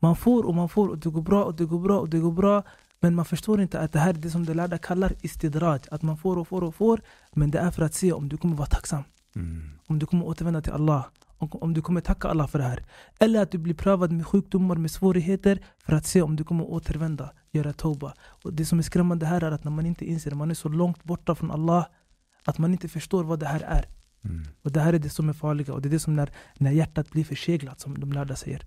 Man får och man får och det går bra och det går bra och det går bra. Men man förstår inte att det här är det som de lärda kallar istidraj. Att man får och får och får. Men det är för att se om du kommer vara tacksam. Mm. Om du kommer återvända till Allah. Om, du kommer tacka Allah för det här. Eller att du blir prövad med sjukdomar, med svårigheter. För att se om du kommer återvända, göra tauba. Och det som är skrämmande här är att när man inte inser, man är så långt borta från Allah. Att man inte förstår vad det här är. Mm. Och det här är det som är farliga. Och det är det som när, när hjärtat blir förseglat, som de lärda säger.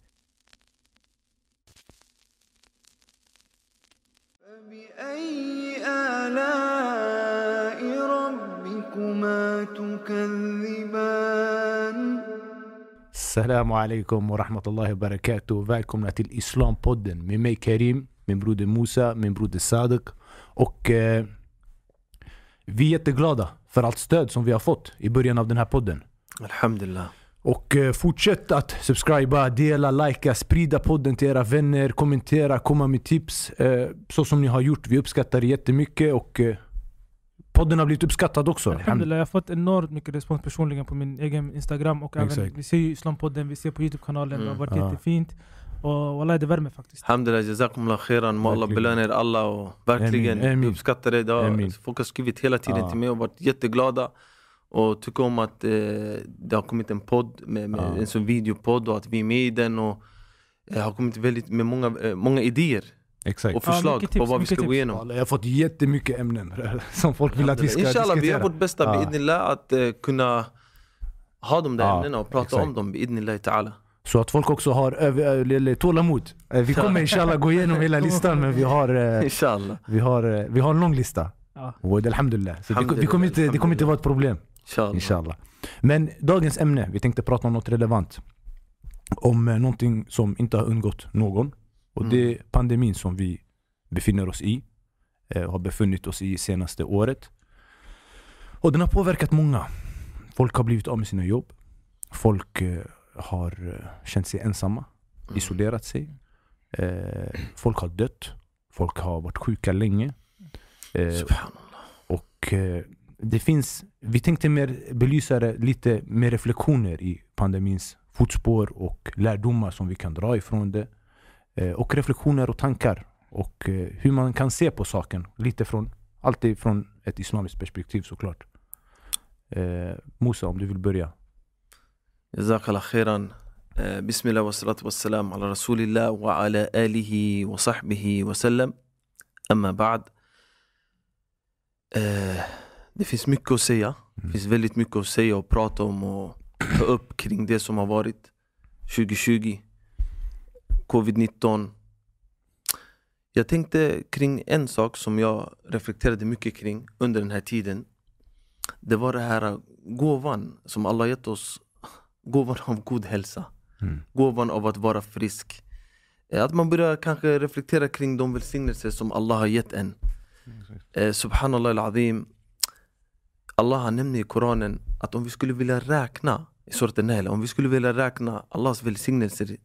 ربكما تكذبان Assalamu alaikum wa rahmatullahi wa barakatuh. Välkomna till Islampodden med mig Karim, min broder Musa, min broder Sadik. Och eh, vi är jätteglada för allt stöd som vi har fått i början av den här podden. Alhamdulillah. Och eh, fortsätt att subscriba, dela, likea, sprida podden till era vänner, kommentera, komma med tips. Eh, så som ni har gjort. Vi uppskattar det jättemycket och eh, podden har blivit uppskattad också. Alhamdulillah, jag har fått enormt mycket respons personligen på min egen Instagram och även, vi ser ju Islampodden, vi ser på Youtube-kanalen, det har Mm. varit Ja. jättefint. Och wallah det värmer faktiskt. Alhamdulillah, jazakumullah khairan. Må Allah belöna er alla och verkligen Amin, vi uppskattar det. det har, Amin. folk har skrivit hela tiden Ja. till mig och varit jätteglada. Och tycker om att eh, det har kommit en podd, med, med Ja. en sån videopodd och att vi är med i den. Och eh, har kommit väldigt med många, eh, många idéer Exakt. och Ja, förslag mycket på tips, vad vi ska gå tips. igenom. Wallah, Jag har fått jättemycket ämnen som folk vill att vi ska Inshallah, vi diskutera. gör vårt bästa Ja. biidnillah att eh, kunna ha de där Ja, ämnena och prata exakt. om dem biidnillah ta'ala. Så att folk också har eller, tålamod. Eh, Vi kommer inshallah gå igenom hela listan men vi har, eh, Inshallah. vi har, eh, vi har en lång lista. Ja. Och alhamdulillah. Så det, det, kommer inte, det kommer inte vara ett problem. Inshallah. Inshallah. Men dagens ämne, vi tänkte prata om något relevant. Om eh, någonting som inte har undgått någon. Och Mm. det är pandemin som vi befinner oss i. Eh, har befunnit oss i senaste året. Och den har påverkat många. Folk har blivit av med sina jobb. Folk eh, har eh, känt sig ensamma, Mm. isolerat sig. Eh, folk har dött. Folk har varit sjuka länge. Eh, och eh, det finns, vi tänkte mer belysa det lite med reflektioner i pandemins fotspår och lärdomar som vi kan dra ifrån det. Eh, och reflektioner och tankar och eh, hur man kan se på saken. Lite från, alltid från ett islamiskt perspektiv såklart. Eh, Musa, om du vill börja. Jazakallah khairan. Eh, bismillah wa salatu wa salam ala rasulillah wa ala alihi wa sahbihi wa sallam. Amma ba'd. Det finns mycket att säga. Det mm. finns väldigt mycket att säga och prata om och ta upp kring det som har varit 2020. Covid-19 Jag tänkte kring en sak som jag reflekterade mycket kring under den här tiden. Det var det här gåvan som Allah gett oss. Gåvan av god hälsa. Mm. Gåvan av att vara frisk. Eh, Att man börjar kanske reflektera kring de välsignelser som Allah har gett en. Eh, Subhanallah al-Azim. Allah nämner i Koranen att om vi skulle vilja räkna i Surat al-Nahl, om vi skulle vilja räkna Allahs välsignelser,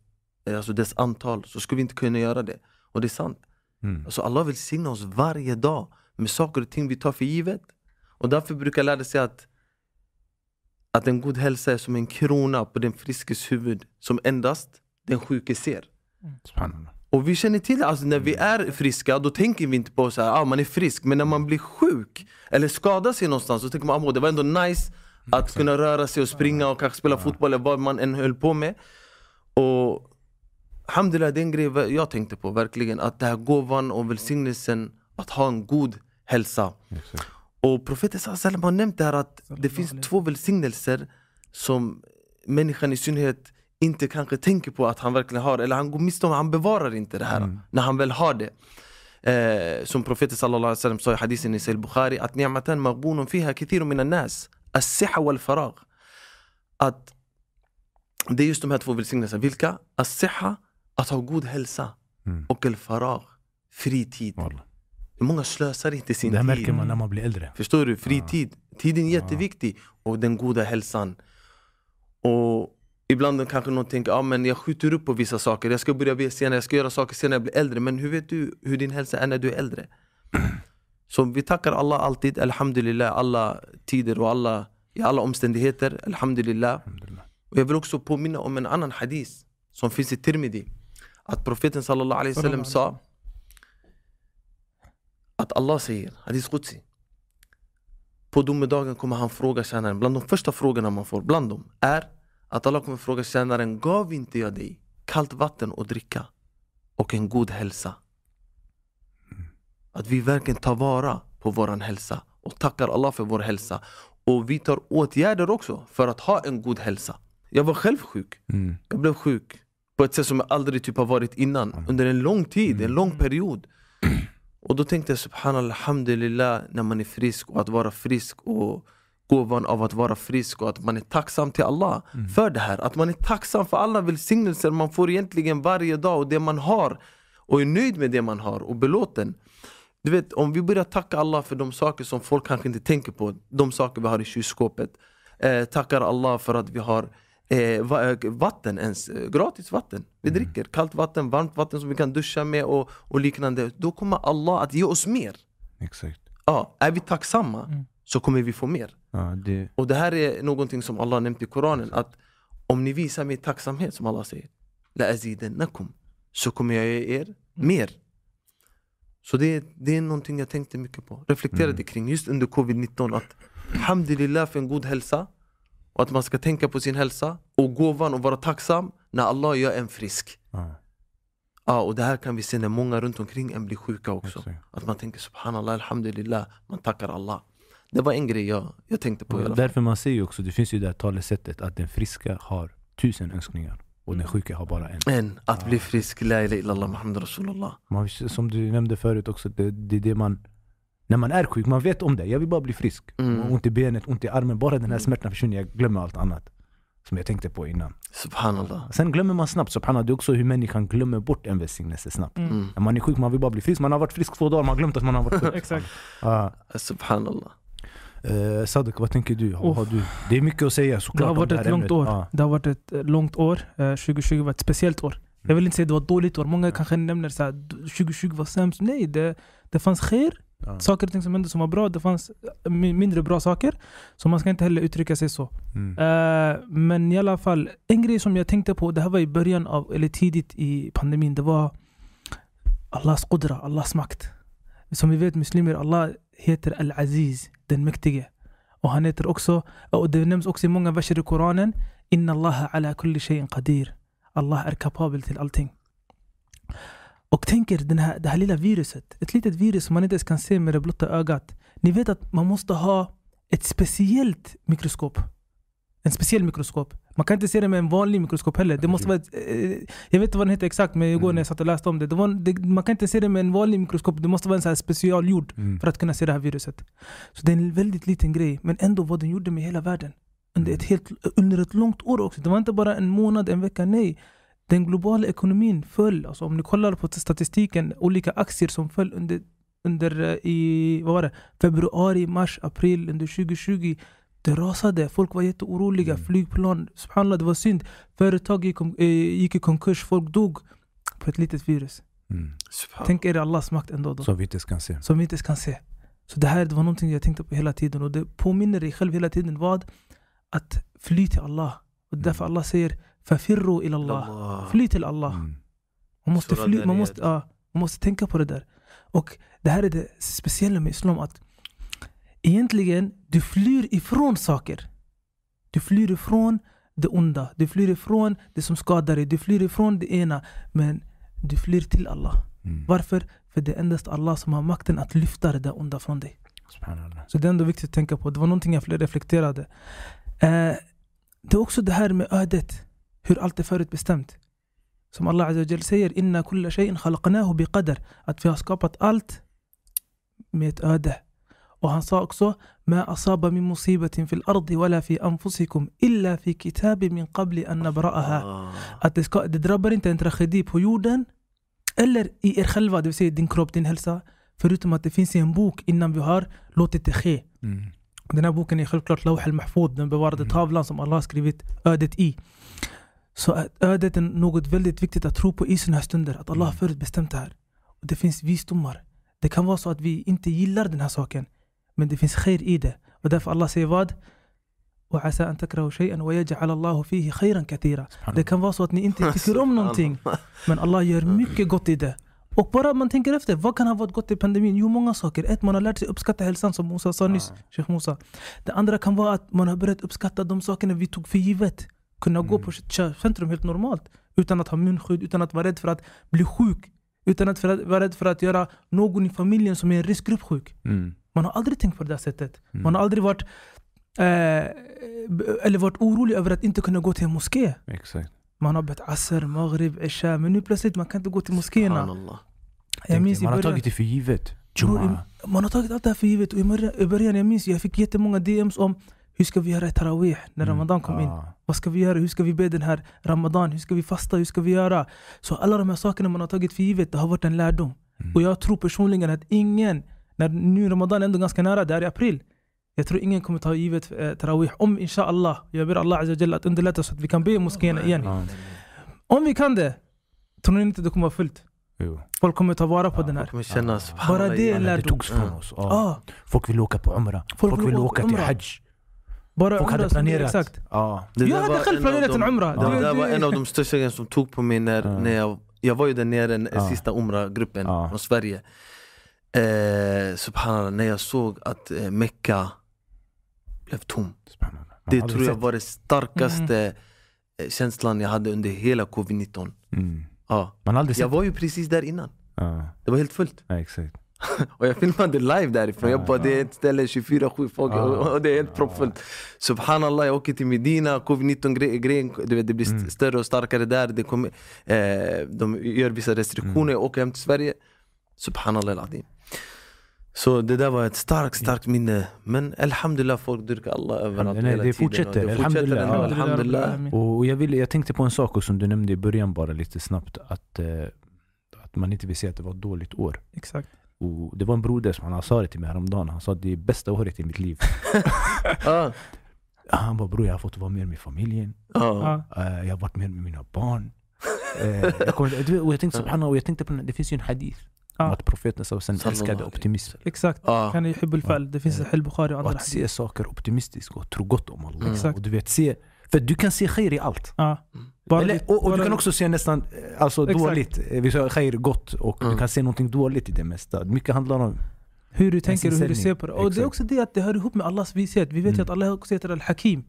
alltså dess antal, så skulle vi inte kunna göra det. Och det är sant. Mm. Alltså Allah välsignar oss varje dag med saker och ting vi tar för givet. Och därför brukar jag lära sig att att en god hälsa är som en krona på den friskes huvud som endast den sjuke ser. Subhanallah. Och vi känner till alltså när vi är friska då tänker vi inte på så här, ah, man är frisk Men när man blir sjuk eller skadar sig någonstans så tänker man ah, det var ändå nice att kunna röra sig och springa och kanske spela fotboll eller vad man än höll på med Och Alhamdulillah, det är en grej jag tänkte på verkligen Att det här gåvan och välsignelsen att ha en god hälsa Exakt. och profeten sallam har nämnt det här att det finns två välsignelser som människan i synnerhet inte kanske tänker på att han verkligen har, eller han går miste om, han bevarar inte det här Mm. när han väl har det. Eh, som profeten sallallahu alaihi wasallam sa i hadisen i Sahih Bukhari att ni'matan maghbunun fiha kathirun minan nas as-siha wal faragh. Att det är just de här två välsignelserna, vilka? As-siha, att ha god hälsa Mm. och al-faragh, fritid. Wallah. Hur många slösar inte sin Det här tid? märker man när man blir äldre. Förstår du? Fritid. Tiden är jätteviktig. Och den goda hälsan. Och ibland kanske någon tänker ah, men jag skjuter upp på vissa saker. Jag ska börja be senare, jag ska göra saker senare när jag blir äldre. Men hur vet du hur din hälsa är när du är äldre? Så vi tackar Allah alltid, Alhamdulillah, alla tider och alla, i alla omständigheter. Alhamdulillah. Alhamdulillah. Och jag vill också påminna om en annan hadis som finns i Tirmidhi. Att profeten sallallahu alaihi wasallam sa att Allah säger, hadith qudsi På domedagen kommer han fråga tjänaren, bland de första frågorna man får, bland dem är att Allah kommer fråga tjänaren, gav inte jag dig kallt vatten att dricka och en god hälsa? Att vi verkligen tar vara på våran hälsa och tackar Allah för vår hälsa och vi tar åtgärder också för att ha en god hälsa. Jag var själv sjuk. Mm. Jag blev sjuk på ett sätt som jag aldrig typ har varit innan under en lång tid, en lång period. Och då tänkte jag subhanallah, alhamdulillah, när man är frisk och att vara frisk och gåvan av att vara frisk och att man är tacksam till Allah för det här. Att man är tacksam för alla välsignelser man får egentligen varje dag och det man har och är nöjd med det man har och belåten. Du vet, om vi börjar tacka Allah för de saker som folk kanske inte tänker på, de saker vi har i kylskåpet. Eh, tackar Allah för att vi har eh, eh, vatten, ens, eh, gratis vatten. Vi dricker kallt vatten, varmt vatten som vi kan duscha med och, och liknande. Då kommer Allah att ge oss mer. Exakt. Ja, är vi tacksamma så kommer vi få mer. Ja, det, Och det här är någonting som Allah nämnt i Koranen att om ni visar mig tacksamhet som Allah säger La azidannakum så kommer jag ge er mer. Så det, det är någonting jag tänkte mycket på, reflekterade kring just under covid-19 att Alhamdulillah för en god hälsa och att man ska tänka på sin hälsa och gåvan och vara tacksam när Allah gör en frisk. ja, Ja, och det här kan vi se när många runt omkring en blir sjuka också. Exakt. Att man tänker subhanallah, alhamdulillah, man tackar Allah. Det var en grej jag, jag tänkte på fall. Därför man säger ju också, det finns ju det här talesättet att den friska har tusen önskningar och den sjuka har bara en. Men att bli frisk, la ilaha illallah Muhammad Rasulullah. Man, som du nämnde förut också, det, det är det man när man är sjuk, man vet om det. Jag vill bara bli frisk. Mm. Ont i benet, ont i armen. Bara den här smärtan försvinner, jag glömmer allt annat. Som jag tänkte på innan. Subhanallah. Sen glömmer man snabbt. Subhanallah, det är också hur människan glömmer bort en välsignelse snabbt. Mm. När man är sjuk, man vill bara bli frisk. Man har varit frisk två dagar, man har glömt att man har varit sjuk. Exakt. Ah. Subhanallah. Eh, Sadik, vad tänker du? Har, har du? Det är mycket att säga såklart Det har varit här ett långt ämnet. år. Ja. Det har varit ett eh, långt år. Eh, 2020 var ett speciellt år. Jag vill inte säga att det var ett dåligt år. Många kanske nämner här, 2020 var sämst. Nej, det, det fanns sker. Ja. Saker och ting som hände som var bra. Det fanns mi- mindre bra saker. Så man ska inte heller uttrycka sig så. Mm. Eh, men i alla fall, en grej som jag tänkte på, det här var i början av, eller tidigt i pandemin, det var Allahs qudra, Allahs makt. Som vi vet muslimer, Allah heter Al-Aziz, den mäktige. Och han heter också, och det nämns också i många verser i Koranen, Inna Allah ala kulli shayin qadir. Allah är kapabel till allting. Och tänk er den här, det här lilla viruset, ett litet virus som man inte ens kan se med det blotta ögat. Ni vet att man måste ha ett speciellt mikroskop. En speciell mikroskop. Man kan inte se det med en vanlig mikroskop heller. Det måste vara ett, eh, jag vet inte vad den heter exakt, men igår när jag satt och läste om det. det, var, det man kan inte se det med en vanlig mikroskop. Det måste vara en så här specialgjord Mm. för att kunna se det här viruset. Så det är en väldigt liten grej, men ändå vad den gjorde med hela världen. Under ett, helt, under ett långt år också. Det var inte bara en månad, en vecka, nej. Den globala ekonomin föll. Alltså om ni kollar på statistiken, olika aktier som föll under, under eh, i, vad var det? februari, mars, april under 2020. Det rasade, folk var jätteoroliga, flygplan, subhanallah det var synd. Företag gick, eh, gick i konkurs, folk dog på ett litet virus. Mm. Tänk er Allahs makt ändå. Då Som vi inte kan se. som vi inte kan se. Så det här det var någonting jag tänkte på hela tiden och det påminner dig själv hela tiden vad? Att fly till Allah. Och därför Allah säger Fafirru ila Allah. Fly till Allah. Mm. Man måste, fly, man, måste, ja, man måste tänka på det där. Och det här är det speciella med Islam att egentligen du flyr ifrån saker. Du flyr ifrån det onda. Du flyr ifrån det som skadar dig. Du flyr ifrån det ena. Men du flyr till Allah. Mm. Varför? För det är endast Allah som har makten att lyfta det där onda från dig. Så det är ändå viktigt att tänka på. Det var någonting jag reflekterade. Eh, det är också det här med ödet. Hur allt är förutbestämt. Som Allah Azza säger, Inna kulla shay'in khalaqnahu biqadar. Att vi har skapat allt med ett öde. Och han sa också, Ma asaba min musibatin fil ardi wala fi anfusikum illa fi kitabi min qabli an nabra'aha. Ah. Att det, ska, det drabbar inte en tragedi på jorden eller i er själva, det vill säga din kropp, din hälsa. Förutom att det finns i en bok innan vi har låtit det ske. Mm. Den här boken är självklart Lawh al-Mahfud, den bevarade Mm. tavlan som Allah har skrivit ödet i. Så att ödet är något väldigt viktigt att tro på i sådana här stunder. Att Allah har Mm. förutbestämt det här. Och det finns visdomar. Det kan vara så att vi inte gillar den här saken. Men det finns khair i det. Och därför Allah säger vad? وعسى أن تكرهوا شيئا ويجعل الله فيه خيرا كثيرا Subhanallah. Det kan vara så att ni inte tycker om någonting men Allah gör mycket gott i det. Och bara man tänker efter, vad kan ha varit gott i pandemin? Jo, många saker. Ett, man har lärt sig uppskatta hälsan som Musa sa nyss, Sheikh Musa. Det andra kan vara att man har börjat uppskatta de sakerna vi tog för givet. Kunna gå på ett köpcentrum helt normalt. Utan att ha munskydd, utan att vara rädd för att bli sjuk. Utan att vara rädd för att göra någon i familjen som är en riskgrupp sjuk. Mm. Man har aldrig tänkt på det där sättet. Mm. Man har aldrig varit, eh, eller varit orolig över att inte kunna gå till en moské. Exakt. Man har bett asr, maghrib, isha, men nu plötsligt man kan inte gå till moskéerna. Jag minns man har början, tagit det för givet. Jumma. man har tagit allt det här för givet. Och i början, jag minns, jag fick jättemånga DMs om hur ska vi göra Tarawih när Mm. Ramadan kom in? Vad ska vi göra? Hur ska vi be den här Ramadan? Hur ska vi fasta? Hur ska vi göra? Så alla de här sakerna man har tagit för givet, det har varit en lärdom. Mm. Och jag tror personligen att ingen, när nu Ramadan är ändå ganska nära, det är i april. Jag tror ingen kommer ta givet eh, Tarawih. Om inshallah, jag ber Allah Azza att underlätta så att vi kan be i moskéerna igen. Om vi kan det, tror ni inte det kommer vara fullt? Jo. Folk kommer ta vara på Ja, den här. känna Bara det är en Men Det lärdom. togs från oss. Ja. Folk vill åka på Umrah. Folk, vill åka till Umrah. Hajj. Bara Folk hade planerat. Exakt. Ja. Det Jag hade var själv en av planerat de- en umrah. Det, där var en av de största grejerna som tog på mig när, Ja. när jag, jag var ju där nere, den Ja. sista umrah-gruppen Ja. från Sverige. Eh, subhanallah, när jag såg att eh, Mecka blev tom. Det tror jag sett. var den starkaste eh, känslan jag hade under hela covid-19. Mm. Ja. Man har aldrig Jag sett. var ju precis där innan. Ja. Det var helt fullt. Ja, exakt. Och jag filmade live därifrån. Jag bara, det är ett ställe 24-7 folk Ja. och det är helt proppfullt. Subhanallah, jag åker till Medina, covid-19 gre- grejen, du vet, det blir st- Mm. större och starkare där. Det kommer, eh, de gör vissa restriktioner, Mm. jag åker hem till Sverige. Subhanallah al-Azim. Så det där var ett starkt, starkt minne. Men alhamdulillah, folk dyrkar Allah överallt Nej, hela det tiden. fortsätter. Och Det fortsätter Alhamdulillah. ändå, alhamdulillah. Och jag, ville, jag tänkte på en sak som du nämnde i början bara lite snabbt. Att, eh, att man inte vill säga att det var ett dåligt år. Exakt. Och det var en broder som han sa det till mig häromdagen. Han sa att det är bästa året i mitt liv. Ja, Han bara bror jag har fått vara mer med familjen. Eh, jag har varit mer med mina barn. Eh, jag vet, och jag tänkte subhanallah, och jag tänkte på den, det finns ju en hadith. Om att profeten sa sen älskade optimism. Exakt. Kan fal. Det finns i Sahih Bukhari och andra att se saker optimistiskt och tro gott om Allah. Mm. Och du vet, se, för du kan se khair i allt. Eller, och, och du kan också se nästan eh, alltså, Exakt. dåligt. Eh, Vi sa khair gott och Mm. du kan se någonting dåligt i det mesta. Mycket handlar om... hur du tänker och hur du ser på det. Och det är också det att det hör ihop med Allahs vishet. Vi vet ju Mm. att Allah också heter Al-Hakim.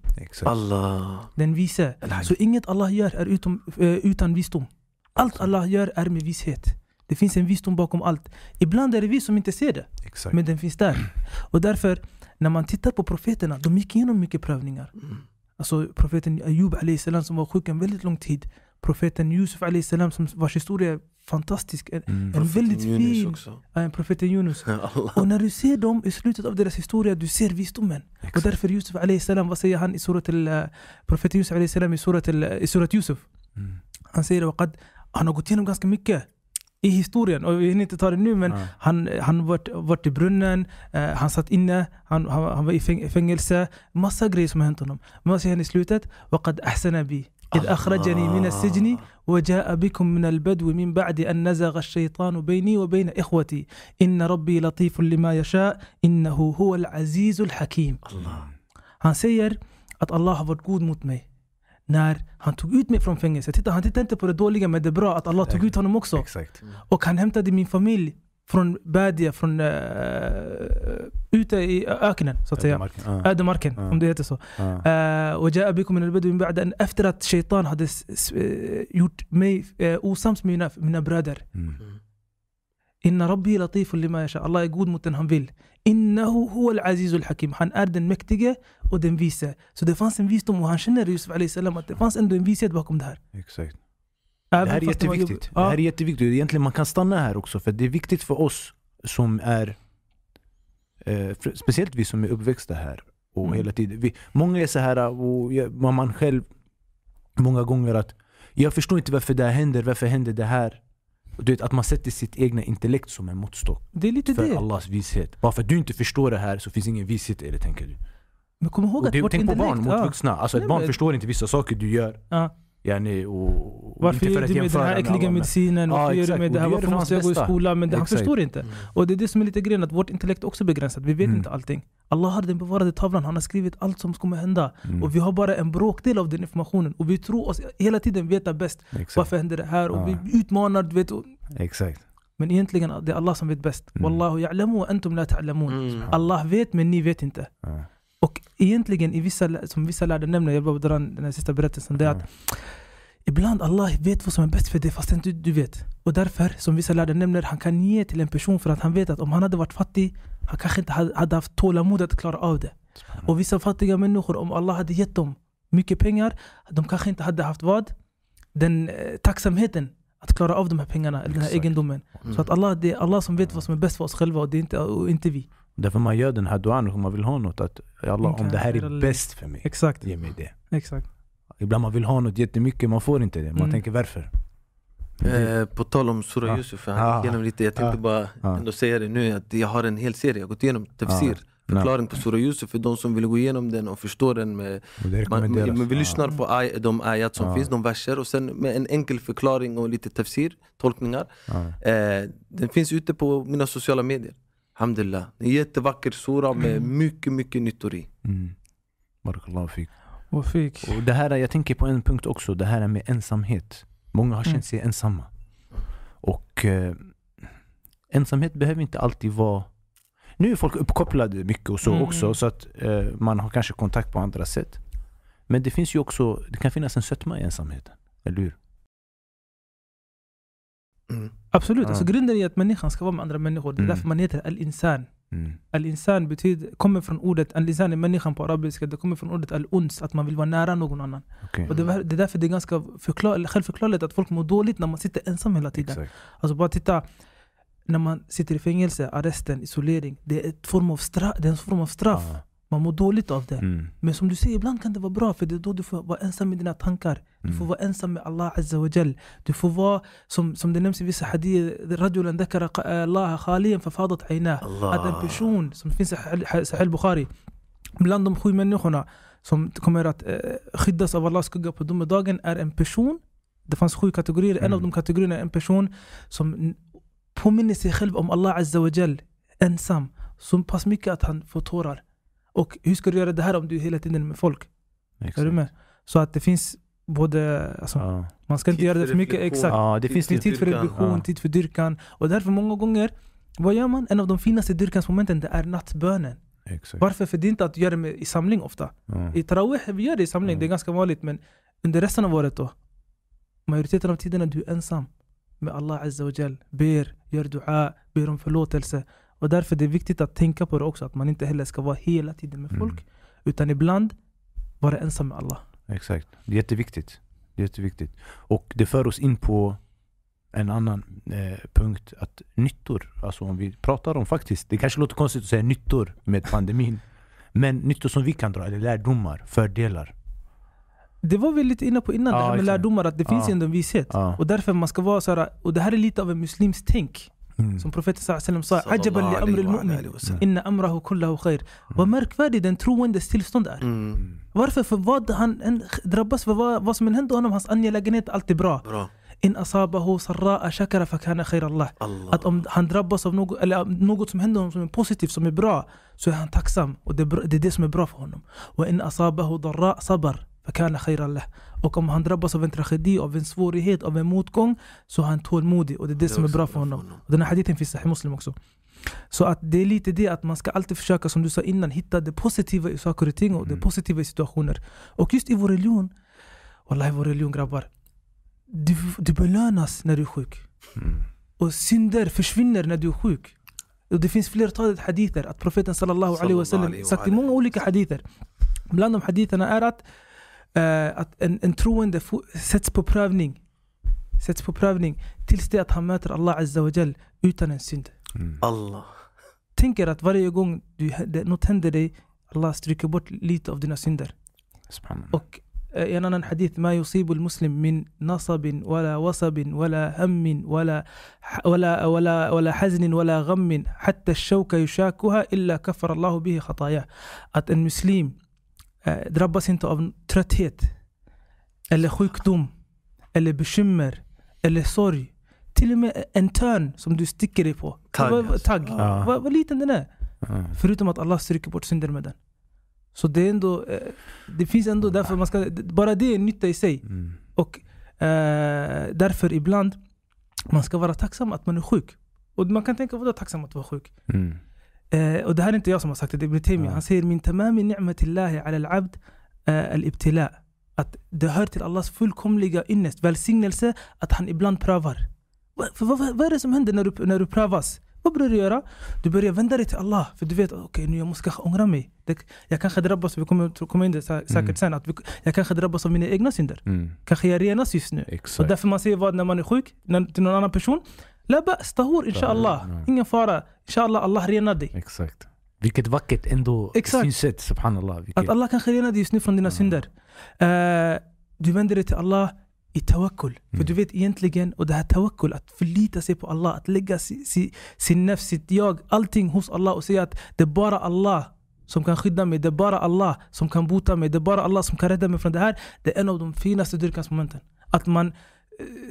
Allah. Den vise. Så inget Allah gör är utom, eh, utan visdom. Allt Allah gör är med vishet. Det finns en visdom bakom allt. Ibland är det vi som inte ser det, Exakt. men den finns där. Och därför, när man tittar på profeterna, de gick igenom mycket prövningar. Mm. Alltså profeten Ayub alayhi salam som var sjuk en väldigt lång tid. Profeten Yusuf alayhi salam som vars historia är fantastisk. En, Mm. en väldigt Yunus fin, också. äh, profeten Yunus. Och när du ser dem i slutet av deras historia, du ser visdomen. Och Exakt. därför Yusuf alayhi salam, vad säger han i surat al, eh, profeten Yusuf alayhi salam i surat, al, i surat Yusuf? Mm. Han säger att han har gått igenom ganska mycket i historien. Och vi hinner inte ta det nu men Ja. han, han varit, varit i brunnen, eh, han satt inne, han, han, han var i fäng, fängelse. Massa grejer som har hänt honom. Men vad säger han i slutet? وقد أحسن بي إذ أخرجني من السجن وجاء بكم من البدو من بعد أن نزغ الشيطان بيني وبين إخوتي إن ربي لطيف لما يشاء إنه هو العزيز الحكيم Allah. Han säger att Allah har varit god mot mig. när han tog ut mig från fängelset. Titta, han tittade inte på det dåliga men det bra, att Allah tog ut honom också. Exakt. Mm. Och han hämtade min familj från Badia, från uh, ute i öknen så att säga. Ödemarken, om det heter så. Uh. Uh, efter att Shaitan hade eh, gjort mig osams med mina, mina bröder. Mm. mm. Inna rabbi latifun lima yasha. Allah är god mot den han vill. Innahu huwa al-azizul hakim. Han är den mäktige och den vise. Så det fanns en visdom och han känner Yusuf alayhi salam att det fanns ändå en vishet bakom det här. Exakt. Även Det här är fast var jätteviktigt. jobb- Det här Ja, är jätteviktigt. Egentligen man kan stanna här också för det är viktigt för oss som är eh, Speciellt vi som är uppväxta här och Mm. hela tiden. Vi, många är så här och jag- man själv många gånger att jag förstår inte varför det här händer, varför händer det här? Du vet, att man sätter sitt egna intellekt som en måttstock det är lite för det. Allahs vishet. Bara för att du inte förstår det här så finns ingen vishet i det tänker du. Men kom ihåg Och att det, vårt tänk på intellekt... barn mot ja. vuxna. Alltså ett Nej, barn men- förstår inte vissa saker du gör. Ja. Yani, och, Varför gör du med den här äckliga medicinen? Varför gör du med det här? Varför för måste jag gå i skolan? Men det, han förstår inte. Mm. Och det är det som är lite grejen, att vårt intellekt också är begränsat. Vi vet Mm. inte allting. Allah har den bevarade tavlan, han har skrivit allt som kommer hända. Mm. Och vi har bara en bråkdel av den informationen. Och vi tror oss hela tiden veta bäst. Exakt. Varför händer det här? Och Ja. vi utmanar, du vet. Och, Exakt. men egentligen, det är Allah som vet bäst. Mm. Wallahu ya'lamu wa antum la ta'lamun. Mm. Allah vet men ni vet inte. Ja. Och egentligen, i vissa, som vissa lärde nämner, jag bara drar den här sista berättelsen, det är att Ibland Allah vet vad som är bäst för dig fastän du, du vet. Och därför, som vissa lärde nämner, han kan ge till en person för att han vet att om han hade varit fattig, han kanske inte hade, haft tålamod att klara av det. Och vissa fattiga människor, om Allah hade gett dem mycket pengar, de kanske inte hade haft vad? Den eh, tacksamheten att klara av de här pengarna, eller den här Exakt. egendomen. Så att Allah, det är Allah som vet vad som är bäst för oss själva och, det är inte, och inte vi. Därför man gör den här duan om man vill ha något. Att "Ja Allah, om det här är bäst för mig, Exakt. ge mig det. Exakt. Ibland man vill ha något jättemycket, man får inte det. Man Mm. tänker varför? Eh, på tal om Surah Ja. Yusuf, han gick igenom lite, jag tänkte Ja. bara ändå säga det nu att jag har en hel serie, jag har gått igenom tafsir, förklaring på Surah Yusuf för de som vill gå igenom den och förstå den med man, men vi lyssnar på ay, de ayat som finns, de verser och sen med en enkel förklaring och lite tafsir, tolkningar eh, Den finns ute på mina sociala medier Alhamdulillah, en jättevacker sura med mycket mycket nyttor i Mm. Barakallahu fik. Och fick. Och det här, jag tänker på en punkt också, det här med ensamhet. Många har känt Mm. sig ensamma. Och eh, ensamhet behöver inte alltid vara... Nu är folk uppkopplade mycket och så Mm. också, så att eh, man har kanske kontakt på andra sätt. Men det finns ju också, det kan finnas en sötma i ensamheten. Eller hur? mm. Absolut, Ja. alltså grunden är att människan ska vara med andra människor. Det är Mm. därför man heter al-insan. Mm. Al-insan betyder, kommer från ordet, al-insan är människan på arabiska, det kommer från ordet al-uns, att man vill vara nära någon annan. Okej. Och det, är- det är därför det är ganska förklar, självförklarligt att folk mår dåligt när man sitter ensam hela tiden. Exakt. Alltså bara titta, när man sitter i fängelse, arresten, isolering, det är, ett form av straff, det är en form av straff. Ja. Man mår dåligt av det. Mm. Men som du säger, ibland kan det vara bra för det är då du får vara ensam med dina tankar. Du får Mm. vara ensam med Allah Azza wa Jal. Du får vara, som, som det nämns i vissa hadith, rajulan dhakara qa- Allah khaliyan fafadat aynah. Att en person, som finns i Sahih- Sahih Bukhari, bland de sju människorna som kommer att eh, skyddas av Allahs skugga på domedagen är en person, det fanns sju kategorier, en av Mm. de kategorierna är en person som påminner sig själv om Allah Azza wa Jal, ensam, så pass mycket att han får tårar. Och hur ska du göra det här om du är hela tiden är med folk? Exakt. Är du med? Så att det finns både, alltså, Ja. man ska inte Tid göra det för mycket, exakt. ja, det Det finns det. tid för reflektion, Ja. tid för dyrkan. Och därför många gånger, vad gör man? En av de finaste dyrkansmomenten det är nattbönen. Exakt. Varför? För det är inte att göra det med, i samling ofta. Ja. I Tarawih, vi gör det i samling, Mm. det är ganska vanligt. Men under resten av året då? Majoriteten av tiden är du ensam med Allah Azza wa Jal. Ber, gör dua, ber om förlåtelse. Och därför är det viktigt att tänka på det också, att man inte heller ska vara hela tiden med folk. Mm. Utan ibland vara ensam med Allah. Exakt. Det är jätteviktigt. Det är jätteviktigt. Och det för oss in på en annan eh, punkt. Att nyttor, alltså om vi pratar om faktiskt, det kanske låter konstigt att säga nyttor med pandemin. Men nyttor som vi kan dra, eller lärdomar, fördelar. Det var vi lite inne på innan, Ja, det här med exakt. lärdomar, att det finns Ja. ändå en vishet. Ja. Och därför man ska vara så här, och det här är lite av en muslims tänk. Mm. Som profeten wasallam sa, ajaban li amri al-mu'min, sallam. inna amrahu kullahu khair. Vad märkvärdig den troendes tillstånd är. Mm. Varför? För vad han drabbas för vad, vad som än händer honom, hans angelägenhet, allt är bra. Bra, In asabahu sarra'a shakara fakana khair Allah. Allah Att om han drabbas av något, eller något som händer honom som är positivt, som är bra, så är han tacksam. Och det är, det, är det som är bra för honom. Och in asabahu darra sabar fakana khair Allah. Och om han drabbas av en tragedi, av en svårighet, av en motgång, så är han tålmodig. Och det är det, som är bra för honom. Och den här hadithen finns i Muslim också. Så att det är lite det att man ska alltid försöka, som du sa innan, hitta det positiva i saker och ting och det Mm. positiva i situationer. Och just i vår religion, Wallahi vår religion grabbar. Du, du belönas när du är sjuk. Mm. Och synder försvinner när du är sjuk. Och det finns flertalet hadither att profeten sallallahu alaihi wasallam sagt i många olika hadither. Bland de haditherna är att en, en troende sätts på prövning. Sätts på prövning tills det att han möter Allah azza wa jal utan en synd. Mm. Allah Tänk er att varje gång du, det, något händer dig, Allah stryker bort lite av dina synder. Subhanallah. Och eh, i en annan hadith, ما يصيب المسلم من نصب ولا وصب ولا هم ولا ولا ولا ولا حزن ولا غم حتى الشوكة يشاكها إلا كفر الله به خطاياه. Att en muslim eh, drabbas inte av trötthet eller sjukdom, eller bekymmer, eller sorg. Till och med en törn som du sticker dig på. Tagg, Vad- alltså. tagg. Ja. Vad, vad liten den är. Ja. Förutom att Allah stryker bort synder med den. Så det är ändå, eh, det finns ändå därför man ska, bara det är nytta i sig. Mm. Och eh, därför ibland, man ska vara tacksam att man är sjuk. Och man kan tänka, vadå tacksam att vara sjuk? Mm. Eh, och det här är inte jag som har sagt det, det är Ibn Taymiyyah. Han säger min tamami ni'matillahi ala al-abd eh, al-ibtila. Att det hör till Allahs fullkomliga ynnest, välsignelse, att han ibland prövar. För vad, vad, är det som händer när du, när du prövas? Vad börjar du göra? Du börjar vända dig till Allah, för du vet okej, nu jag måste kanske ångra mig. Det, jag kanske drabbas, vi kommer komma in det sä- säkert Mm. sen, att vi, jag kanske drabbas av mina egna synder. Mm. Kanske jag renas just nu. Och Exakt. därför man säger vad när man är sjuk, när, till någon annan person. La ba's, tahur inshallah. Ja. Ingen fara. Inshallah, Allah renar dig. Exakt. Vilket vackert ändå Exakt. synsätt, subhanallah. Vilket, Att Allah kanske renar dig just nu från dina Ja. synder. Eh, du vänder dig till Allah i tawakkul. För Mm. du vet egentligen, och det här tawakkul, att förlita sig på Allah, att lägga si, si, sin nafs, sitt jag, allting hos Allah och säga att det är bara Allah som kan skydda mig, det är bara Allah som kan bota mig, det är bara Allah som kan rädda mig från det här. Det är en av de finaste dyrkansmomenten. Att man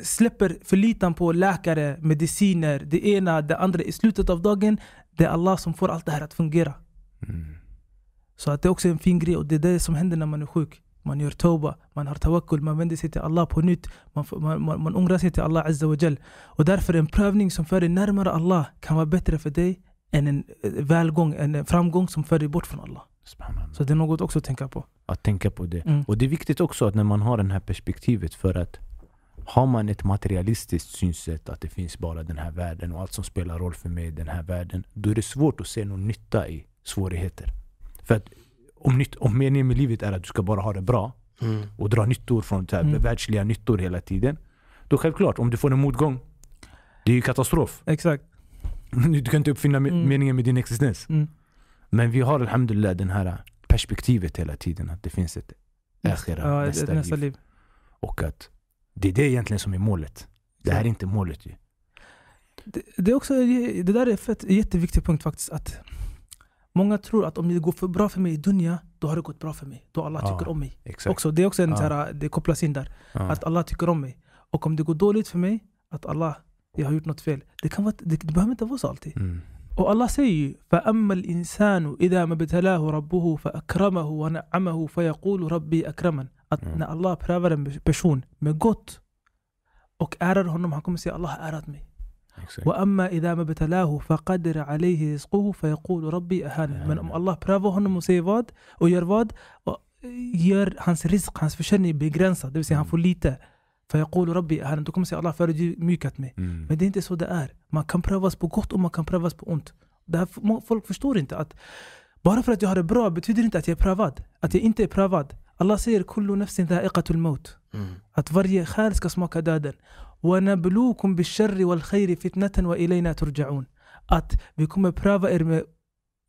släpper förlitan på läkare, mediciner, det ena, det andra. I slutet av dagen, det är Allah som får allt det här att fungera. Mm. Så att det är också en fin grej och det är det som händer när man är sjuk. Man gör tauba, man har tawakkul, man vänder sig till Allah på nytt. Man, man, man, man ångrar sig till Allah Azza wa Jal. Och därför en prövning som för dig närmare Allah kan vara bättre för dig än en eh, välgång, en framgång som för dig bort från Allah. Subhanallah. Så det är något också att tänka på. Att tänka på det. Mm. Och det är viktigt också att när man har det här perspektivet för att har man ett materialistiskt synsätt att det finns bara den här världen och allt som spelar roll för mig är den här världen. Då är det svårt att se någon nytta i svårigheter. För att om, nytt, om meningen med livet är att du ska bara ha det bra Mm. och dra nyttor från så här, Mm. världsliga nyttor hela tiden. Då självklart, om du får en motgång, det är ju katastrof. Exakt. Du kan inte uppfinna Mm. meningen med din existens. Mm. Men vi har alhamdulillah den här perspektivet hela tiden att det finns ett Ja, nästa, nästa, nästa liv. liv. Och att det är det egentligen som är målet. Det här är inte målet ju. Det, det, är också, det där är fett, en jätteviktig punkt faktiskt. Att många tror att om det går för bra för mig i dunya, då har det gått bra för mig. Då Allah Ja, tycker om mig. Exakt. Också, det är också en Ja. så här, det kopplas in där. Ja. Att Allah tycker om mig. Och om det går dåligt för mig, att Allah, jag har gjort något fel. Det, kan vara, det, det behöver inte vara så alltid. Mm. Och Allah säger ju فَأَمَّا الْإِنسَانُ إِذَا مَا ابْتَلَاهُ رَبُّهُ فَأَكْرَمَهُ وَنَعَّمَهُ فَيَقُولُ رَبِّي أَكْرَمَنْ Att Mm. när Allah prövar en person med gott och ärar honom, han kommer säga Allah har ärat mig. Exakt. وأما إذا ما ابتلاه فقدر عليه رزقه فيقول ربي أهانن Men om Allah prövar honom och säger vad och gör vad och gör hans risk, hans försörjning begränsad, det vill säga han får lite فيقول ربي أهانن Då kommer säga Allah förödmjukat mig. Mm. Men det är inte så det är. Man kan prövas på gott och man kan prövas på ont. Det här, må- folk förstår inte att bara för att jag har det bra betyder inte att jag är prövad. Att jag inte är prövad. Allah säger kullu nafsin dha'iqatul maut. Mm. Att varje själ ska smaka döden. وَنَبْلُوكُمْ بِالشَّرِّ وَالْخَيْرِ فِتْنَةً وَإِلَيْنَا تُرْجَعُونَ Att vi kommer pröva er med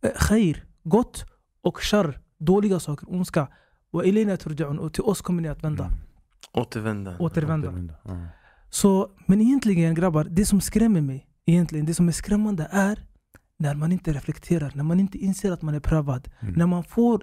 eh, khair, gott och shar, dåliga saker, ondska. وَإِلَيْنَا تُرْجَعُونَ Och till oss kommer ni att vända. Mm. Återvända. Återvända. Ja. Så, men egentligen grabbar, det som skrämmer mig, egentligen, det som är skrämmande är när man inte reflekterar, när man inte inser att man är prövad. Mm. När man får,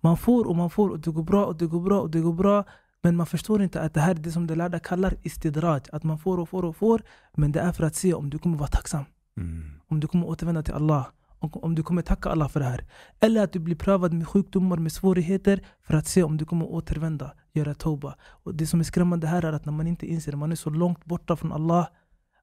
man får och man får och det går bra och det går bra och det går bra. Men man förstår inte att det här är det som de lärda kallar istidraj. Att man får och får och får. Men det är för att se om du kommer vara tacksam. Mm. Om du kommer återvända till Allah. Om du kommer tacka Allah för det här. Eller att du blir prövad med sjukdomar, med svårigheter. För att se om du kommer återvända, göra tauba. Och det som är skrämmande här är att när man inte inser, man är så långt borta från Allah.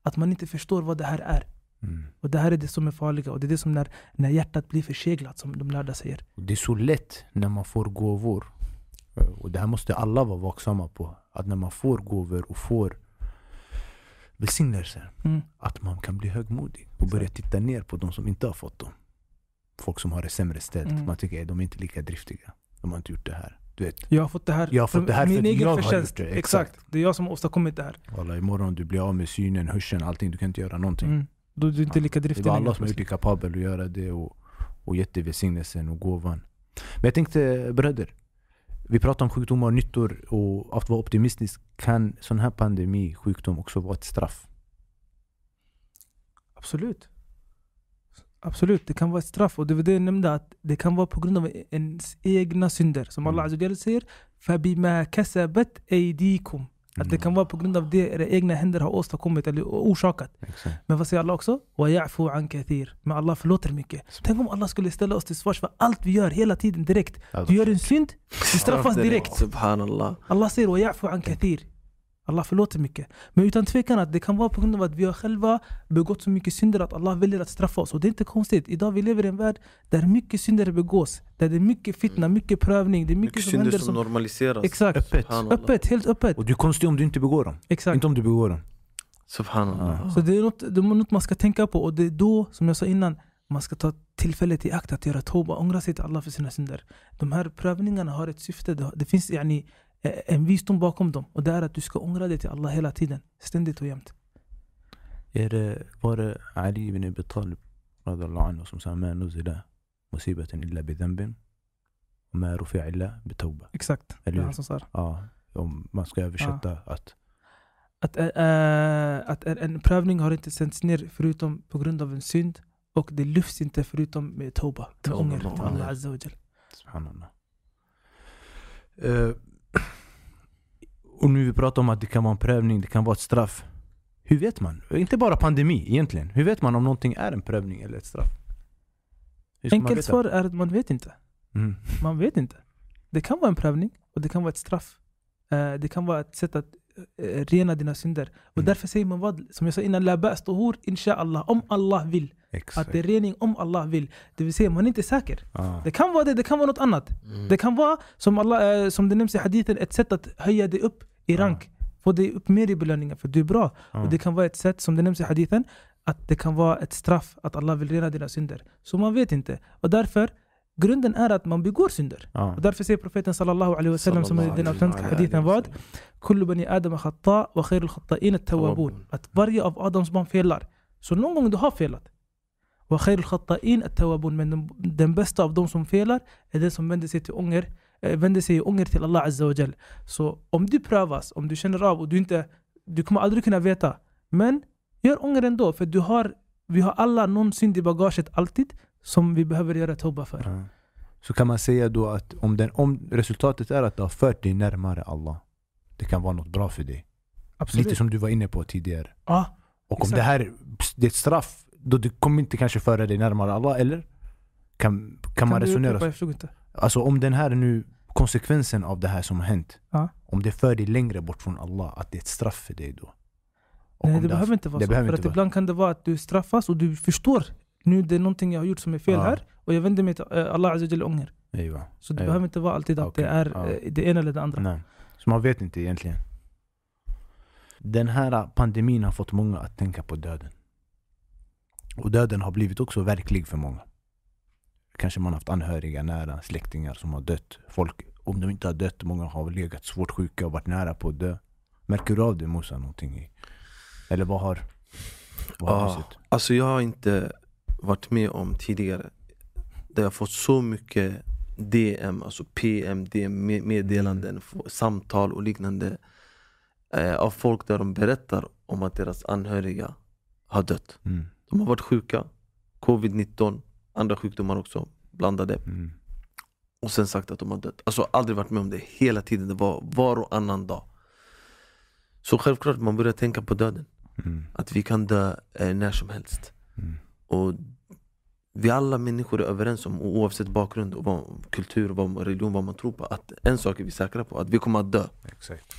Att man inte förstår vad det här är. Mm. Och det här är det som är farliga. Och det är det som när, när hjärtat blir förseglat, som de lärda säger. Det är så lätt när man får gåvor. Eh, Och det här måste alla vara vaksamma på. Att när man får gåvor och får välsignelser. Mm. Att man kan bli högmodig och börja titta ner på de som inte har fått dem. Folk som har det sämre ställt. Mm. Man tycker att de är inte lika driftiga. De har inte gjort det här. Du vet, Jag har fått det här Jag har fått det här för min egen förtjänst. Exakt. exakt. Det är jag som har åstadkommit det här. Alla, imorgon du blir av med synen, hörseln, allting. Du kan inte göra någonting. Mm. Då är du inte lika Det driftig var längre Allah som har gjort dig kapabel att göra det och, och gett dig välsignelsen och gåvan. Men jag tänkte bröder, vi pratar om sjukdomar och nyttor och att vara optimistisk. Kan sån här pandemi, sjukdom också vara ett straff? Absolut. Absolut, det kan vara ett straff. Och det var det jag nämnde, att det kan vara på grund av ens egna synder. Som Allah Mm. Azza wa Jalla säger, فَبِمَا كَسَبَتْ أَيْدِيكُم Att det kan vara på grund av det era egna händer har åstadkommit eller orsakat. Exakt. Men vad säger Allah också? وَيَعْفُوا عَنْ كَثِير Men Allah förlåter mycket. Tänk om Allah skulle ställa oss till svars för allt vi gör hela tiden direkt. Du gör en synd, du straffas direkt. Subhanallah. Allah säger وَيَعْفُوا عَنْ كَثِير Allah förlåter mycket. Men utan tvekan att det kan vara på grund av att vi har själva begått så mycket synder att Allah väljer att straffa oss. Och det är inte konstigt. Idag vi lever i en värld där mycket synder begås. Där det är mycket fitna, mycket prövning. Det är mycket, Mycket som synder händer som som... normaliseras. Exakt. Öppet. Öppet, helt öppet. Och du är konstig om du inte begår dem. Exakt. Inte om du begår dem. Subhanallah. Så det är, något, det är något man ska tänka på. Och det är då, som jag sa innan, man ska ta tillfället i akt att göra toba, ångra sig till Allah för sina synder. De här prövningarna har ett syfte. Det, det finns yani, Eh, en visdom bakom dem. Och det är att du ska ångra dig till Allah hela tiden. Ständigt och jämt. Är det, var det Ali ibn Abi Talib anhu, som sa Ma nuzila musibaten illa bidhanbin och ma rufi'a illa bitawba. Exakt, Eller, det är han som sa ja, Om man ska översätta ja. att att, äh, att en prövning har inte sänts ner förutom på grund av en synd och det lyfts inte förutom med tauba, med ånger Allah Azza wa Jal. Och nu vi pratar om att det kan vara en prövning, det kan vara ett straff. Hur vet man? Inte bara pandemi egentligen. Hur vet man om någonting är en prövning eller ett straff? Enkelt svar är att man vet inte. Mm. Man vet inte. Det kan vara en prövning och det kan vara ett straff. Eh, det kan vara ett sätt att rena dina synder. Och Mm. därför säger man vad? Som jag sa innan, la bäst tuhur inshallah. Om Allah vill. Att Exakt. det är rening om Allah vill. Det vill säga, man är inte säker. Ja. Det kan vara det, det kan vara något annat. Mm. Det kan vara, som, Allah, eh, som det nämns i hadithen, ett sätt att höja dig upp i rank. Få dig upp mer i belöningar, för du är bra. Ja. Och det kan vara ett sätt, som det nämns i hadithen, att det kan vara ett straff, att Allah vill rena dina synder. Så man vet inte. Och därför, grunden är att man begår synder. Ja. Och därför säger profeten sallallahu alaihi wasallam, som är den autentiska hadithen, vad? Kullu bani adam khata wa khairul khata'in at-tawwabun. Tawwabun. Att varje av Adams barn felar. Så någon gång du har felat. Wa khairul khata'in at-tawwabun. Men den, den bästa av de som felar är den som vänder sig till ånger, eh, vänder sig i ånger till Allah azza wa jal. Så om du prövas, om du känner av och du inte, du kommer aldrig kunna veta. Men gör ånger ändå, för du har, vi har alla någon synd i bagaget alltid som vi behöver göra toba för. Ja. Så kan man säga då att om, den, om resultatet är att det har fört dig närmare Allah. Det kan vara något bra för dig. Absolut. Lite som du var inne på tidigare. Ja, Och om Exakt. det här det är ett straff, då det kommer inte kanske föra dig närmare Allah, eller? Kan, kan, man du resonera så? Jag förstod inte. Alltså om den här nu, konsekvensen av det här som har hänt. Ja. Om det för dig längre bort från Allah, att det är ett straff för dig då. Och Nej, det har- behöver inte vara det så. För att ibland kan det vara att du straffas och du förstår nu det är någonting jag har gjort som är fel Ja. här och jag vänder mig till eh, Allah Azza ånger. Ejva. Så det Ja. behöver inte vara alltid att Okej, det är ja. eh, det ena eller det andra. Nej. Så man vet inte egentligen. Den här pandemin har fått många att tänka på döden. Och döden har blivit också verklig för många. Kanske man har haft anhöriga, nära släktingar som har dött. Folk, om de inte har dött, många har legat svårt sjuka och varit nära på att dö. Märker du av det Musa någonting? I? Eller vad har, vad har du Ja, sett? alltså jag har inte varit med om tidigare där jag fått så mycket DM, alltså PM, DM med- meddelanden, samtal och liknande eh, av folk där de berättar om att deras anhöriga har dött. Mm. De har varit sjuka, covid-19, andra sjukdomar också blandade Mm. och sen sagt att de har dött. Alltså aldrig varit med om det hela tiden, det var var och annan dag. Så självklart man börjar tänka på döden, Mm. att vi kan dö eh, när som helst. Mm. Och vi alla människor är överens om, oavsett bakgrund, och vad, kultur, vad, religion, vad man tror på Att en sak är vi säkra på, att vi kommer att dö Exakt.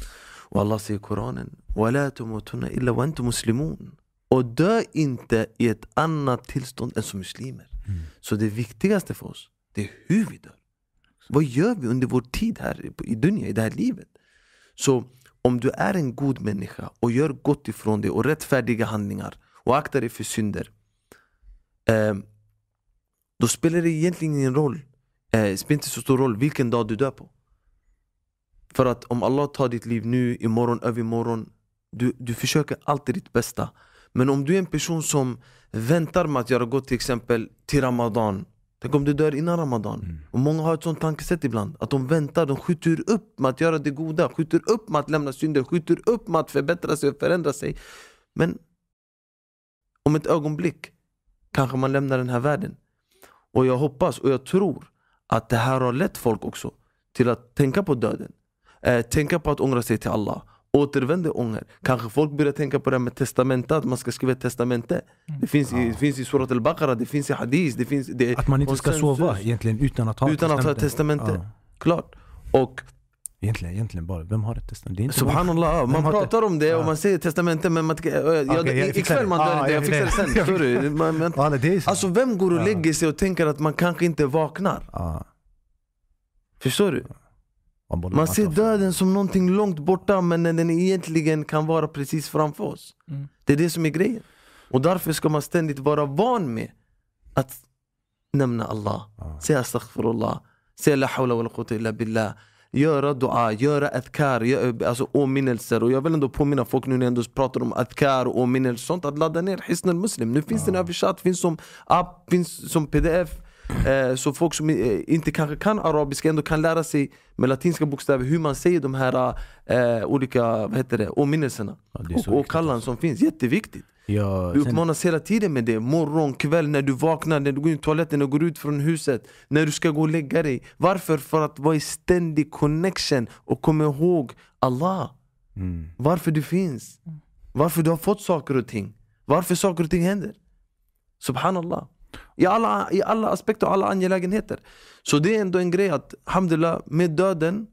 Och Allah säger i Koranen وَلَا تُمُوتُنَّ إِلَّا وَأَنْتُمْ مُسْلِمُونَ Och dö inte i ett annat tillstånd än som muslimer Mm. Så det viktigaste för oss, det är hur vi dör Vad gör vi under vår tid här i- i Dunja, i det här livet? Så om du är en god människa och gör gott ifrån dig och rättfärdiga handlingar och aktar dig för synder eh, Då spelar det egentligen ingen roll, eh, det spelar inte så stor roll vilken dag du dör på. För att om Allah tar ditt liv nu, imorgon, övermorgon du, du försöker alltid ditt bästa. Men om du är en person som väntar med att göra gott till exempel till Ramadan. Tänk om du dör innan Ramadan. Mm. och många har ett sånt tankesätt ibland Att de väntar, de skjuter upp med att göra det goda Skjuter upp med att lämna synder, skjuter upp med att förbättra sig och förändra sig. Men om ett ögonblick kanske man lämnar den här världen. Och jag hoppas och jag tror att det här har lett folk också till att tänka på döden. Eh, tänka på att ångra sig till Allah. Återvända ånger. Kanske folk börjar tänka på det här med testamente, att man ska skriva ett testamente. Det finns i, det finns i Surat al-Baqarah, det finns i Hadith. Det finns, det, Att man inte ska sova egentligen utan att ha Utan att ha ett testamente. Ja. Klart. Och Egentligen, egentligen bara, vem har ett testamente? Subhanallah, man pratar om det och man säger testamente men man, jag, jag, Okej, jag ikväll det. man dör Ah, inte, jag jag fixar det sen. du? Man, man, alltså vem går och lägger sig och tänker att man kanske inte vaknar? Förstår du? man Man ser döden som någonting långt borta men den egentligen kan vara precis framför oss. Mm. Det är det som är grejen. Och därför ska man ständigt vara van med att nämna Allah. Ja. Säga astaghfirullah, säga la hawla wa la quwwata illa billah. Göra dua, göra adkar, gö- alltså åminnelser. Och jag vill ändå påminna folk nu när jag ändå pratar om adkar och åminnelser sånt att ladda ner Hisn al-Muslim. Nu finns den översatt, finns som app, finns som pdf. Eh, så folk som eh, inte kanske kan arabiska ändå kan lära sig med latinska bokstäver hur man säger de här eh, olika vad heter det, åminnelserna. Ja, det och och kallan alltså. som finns, jätteviktigt. Ja, Vi sen- uppmanas hela tiden med det. Morgon, kväll, när du vaknar, när du går in i toaletten, när du går ut från huset, när du ska gå och lägga dig. Varför? För att vara i ständig connection och komma ihåg Allah. Mm. Varför du finns. Varför du har fått saker och ting. Varför saker och ting händer. Subhanallah. I alla, I alla aspekter och alla angelägenheter. Så det är ändå en grej att, alhamdulillah, med döden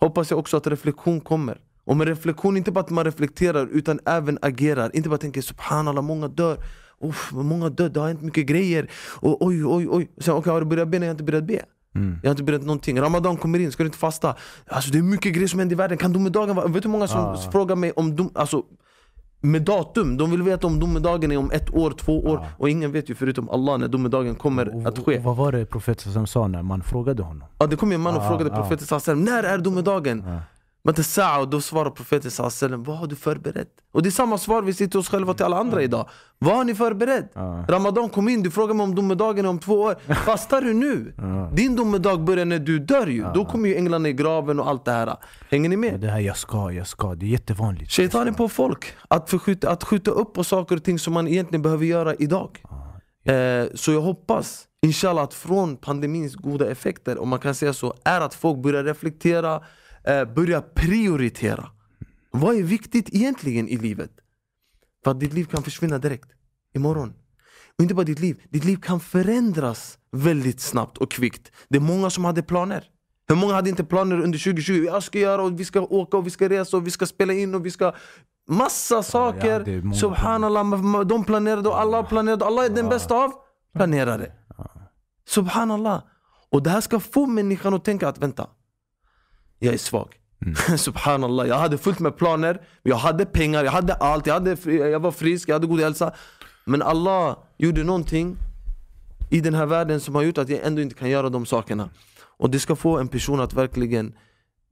hoppas jag också att reflektion kommer. Och med reflektion, inte bara att man reflekterar utan även agerar. Inte bara tänker subhanallah, många dör. Uff, många dör, det har hänt mycket grejer. Och, oj, oj, oj. Sen, okay, har du börjat be? Nej, jag har inte börjat be. Mm. Jag har inte börjat någonting. Ramadan kommer in, ska du inte fasta? Alltså det är mycket grejer som händer i världen. Kan domedagen vara... Vet du hur många som Ah. frågar mig om dom, alltså, med datum? De vill veta om domedagen är om ett år, två år. Ah. Och ingen vet ju förutom Allah när domedagen kommer Och- att ske. Vad var det profeten som sa när man frågade honom? Ja, det kom en man och Ah, frågade ah. profeten wasallam, när är domedagen? Mata sa'a och då svarar profeten wasallam, vad har du förberett? Och det är samma svar vi sitter oss själva till alla andra idag. Vad har ni förberett? Ja. Ramadan kom in, du frågar mig om domedagen om två år. Fastar du nu? Ja. Din domedag börjar när du dör ju. Då kommer ju änglarna i graven och allt det här. Hänger ni med? Det här jag ska, jag ska, det är jättevanligt. Shaitan är på folk. Att, förskjuta, att skjuta upp på saker och ting som man egentligen behöver göra idag. Eh, så jag hoppas, inshallah, att från pandemins goda effekter, om man kan säga så, är att folk börjar reflektera, eh, börjar prioritera. Vad är viktigt egentligen i livet? För att ditt liv kan försvinna direkt, imorgon. Och inte bara ditt liv, ditt liv kan förändras väldigt snabbt och kvickt. Det är många som hade planer. Hur många hade inte planer under 2020? Jag ska göra och vi ska åka och vi ska resa och vi ska spela in och vi ska... Massa saker! många Subhanallah, de planerade och alla planerade. Allah är den bästa av planerare. Subhanallah. Och det här ska få människan att tänka att vänta, jag är svag. Subhanallah, jag hade fullt med planer, jag hade pengar, jag hade allt, jag, hade, jag var frisk, jag hade god hälsa. Men Allah gjorde någonting i den här världen som har gjort att jag ändå inte kan göra de sakerna. Och det ska få en person att verkligen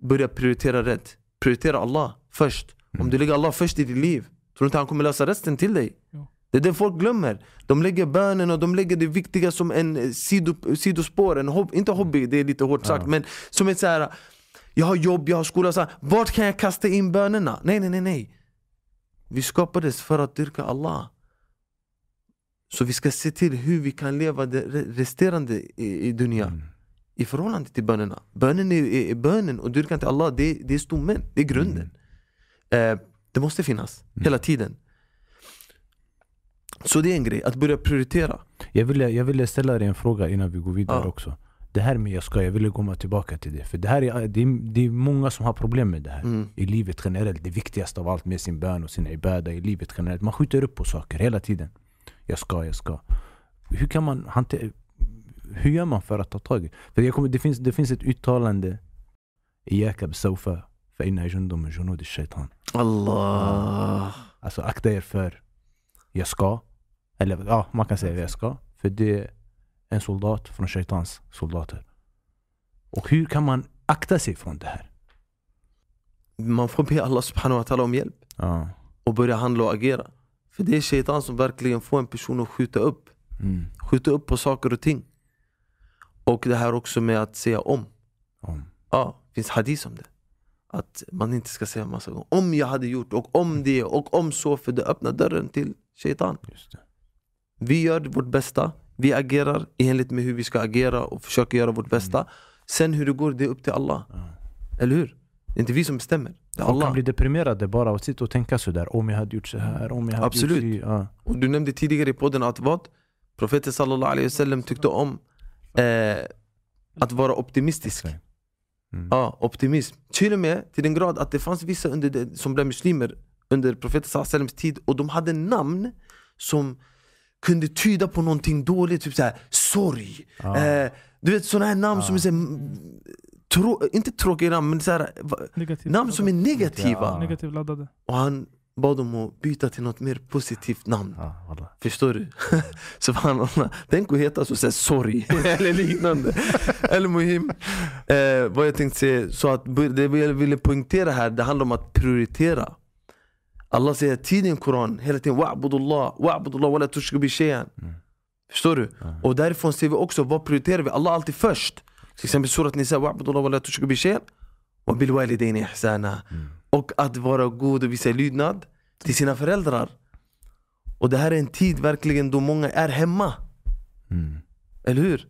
börja prioritera rätt. Prioritera Allah först. Om du lägger Allah först i ditt liv, tror du inte han kommer lösa resten till dig? Ja. Det är det folk glömmer. De lägger bönen och de lägger det viktiga som en sido, sidospår, en hob, inte hobby, det är lite hårt sagt, men som ett så här. Jag har jobb, jag har skola, så här, vart kan jag kasta in bönerna? Nej, nej, nej, nej. Vi skapades för att dyrka Allah. Så vi ska se till hur vi kan leva det re- resterande i, i dunya Mm. i förhållande till bönerna. Bönen är, är, är bönen och dyrkan till Allah, det, det är stommen, det är grunden. Eh, det måste finnas, hela tiden. Så det är en grej, att börja prioritera. Jag ville, jag ville ställa dig en fråga innan vi går vidare Ja. också. Det här med jag ska, jag ville komma tillbaka till det. För det här är, det är, det är många som har problem med det här. Mm. I livet generellt. Det viktigaste av allt med sin bön och sin ibada i livet generellt. Man skjuter upp på saker hela tiden. Jag ska, jag ska. Hur kan man hantera... Hur gör man för att ta tag i För jag kommer, det, finns, det finns ett uttalande Iyaka bisawfa fa inna jundum min junudi shaitan. Allah. Alltså akta er för jag ska. Eller ja, man kan säga jag ska. För det en soldat från shaitans soldater. Och hur kan man akta sig från det här? Man får be Allah subhanahu wa ta'ala om hjälp Ja. och börja handla och agera. För det är shaitan som verkligen får en person att skjuta upp. Mm. Skjuta upp på saker och ting. Och det här också med att säga om. Om. Ja, det finns hadith om det. Att man inte ska säga massa gånger om jag hade gjort och om det och om så för det öppnar dörren till shaitan. Vi gör vårt bästa, vi agerar i enlighet med hur vi ska agera och försöker göra vårt bästa. Sen hur det går, det är upp till Allah. Eller hur? Det är inte vi som bestämmer. Det är Folk kan bli deprimerade bara att sitta och tänka sådär. Om jag hade gjort så här, om jag hade Absolut. gjort så. Ja. Och du nämnde tidigare i podden att vad? Profeten sallallahu alaihi wasallam tyckte om eh, att vara optimistisk. Mm. Ja, optimism. Till och med till den grad att det fanns vissa under det, som blev muslimer under profeten sallallahu alaihi wasallams tid och de hade namn som kunde tyda på någonting dåligt, typ såhär sorg. Ja. Eh, du vet sådana här namn som är såhär, trå, inte tråkiga namn men såhär, Negativt namn som är negativa. Ja. Negativt laddade. Och han bad dem att byta till något mer positivt namn. Ja, wallah. Förstår du? Subhanallah. Tänk att heta så, så här, sorry eller liknande. eller muhim. Eh, vad jag tänkte säga, så att det jag ville poängtera här, det handlar om att prioritera. Allah säger tidigt i Koran, hela tiden wa'budullah, wa'budullah wala tushku bi shay'an. Förstår du? Och därifrån ser vi också, vad prioriterar vi? Allah alltid först. Till exempel surat Nisa, wa'budullah wala tushku bi shay'an. Wa bil walidaini ihsana. Och att vara god och visa lydnad till sina föräldrar. Och det här är en tid verkligen då många är hemma. Mm. Eller hur?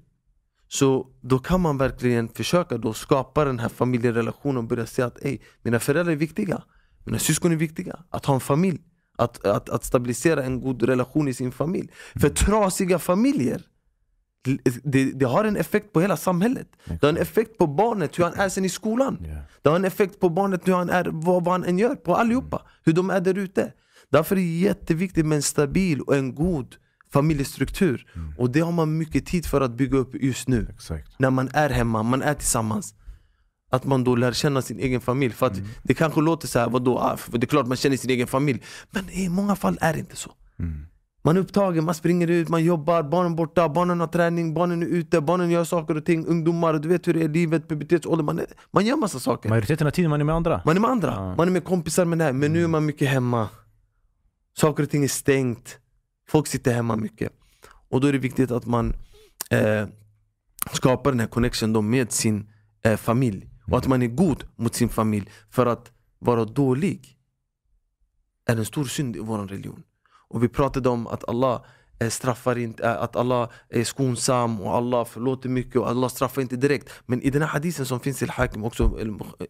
Så då kan man verkligen försöka då skapa den här familjerelationen och börja säga att Ey, mina föräldrar är viktiga, mina syskon är viktiga. Att ha en familj, att, att, att stabilisera en god relation i sin familj. För trasiga familjer, det, det har en effekt på hela samhället. Det har en effekt på barnet, hur han är sen i skolan. Det har en effekt på barnet hur han är, vad, vad han än gör, på allihopa. Hur de är där ute. Därför är det jätteviktigt med en stabil och en god familjestruktur. Och det har man mycket tid för att bygga upp just nu. Exakt. När man är hemma, man är tillsammans. Att man då lär känna sin egen familj. För att det kanske låter så här, vadå, ah, det är klart man känner sin egen familj. Men i många fall är det inte så. Mm. Man är upptagen, man springer ut, man jobbar, barnen är borta, barnen har träning, barnen är ute, barnen gör saker och ting, ungdomar, du vet hur det är, livet, pubertetsålder, man, är, man gör massa saker. Majoriteten av tiden man är med andra. Man är med andra, Ja. man är med kompisar med det här, men nu är man mycket hemma. Saker och ting är stängt, folk sitter hemma mycket. Och då är det viktigt att man eh, skapar den här connection då med sin eh, familj. Och att man är god mot sin familj. För att vara dålig är en stor synd i vår religion. Och vi pratade om att Allah eh, straffar inte, eh, att Allah är skonsam och Allah förlåter mycket och Allah straffar inte direkt. Men i den här hadisen som finns i Al-Hakim, också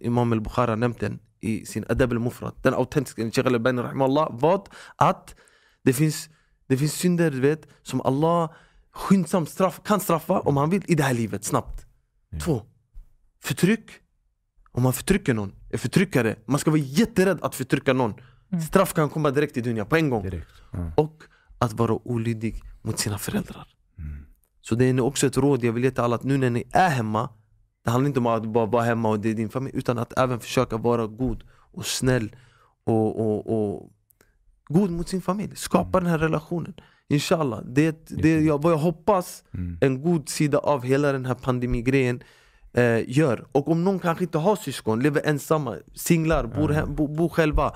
Imam al-Bukhari har nämnt den i sin Adab al-Mufrad, den autentiska, Sheikh al-Albani rahimahullah, vad? Att det finns, det finns synder vet, som Allah skyndsamt straff, kan straffa om han vill i det här livet, snabbt. Två, förtryck. Om man förtrycker någon, är förtryckare, man ska vara jätterädd att förtrycka någon. Straff kan komma direkt i dunja på en gång. Ja. Och att vara olydig mot sina föräldrar. Så det är också ett råd jag vill ge till alla att nu när ni är hemma, det handlar inte om att bara vara hemma och det är din familj, utan att även försöka vara god och snäll och, och, och god mot sin familj. Skapa den här relationen. Inshallah. Det, det jag, vad jag hoppas en god sida av hela den här pandemigrejen eh, gör. Och om någon kanske inte har syskon, lever ensamma, singlar, bor, hem, bo, bor själva.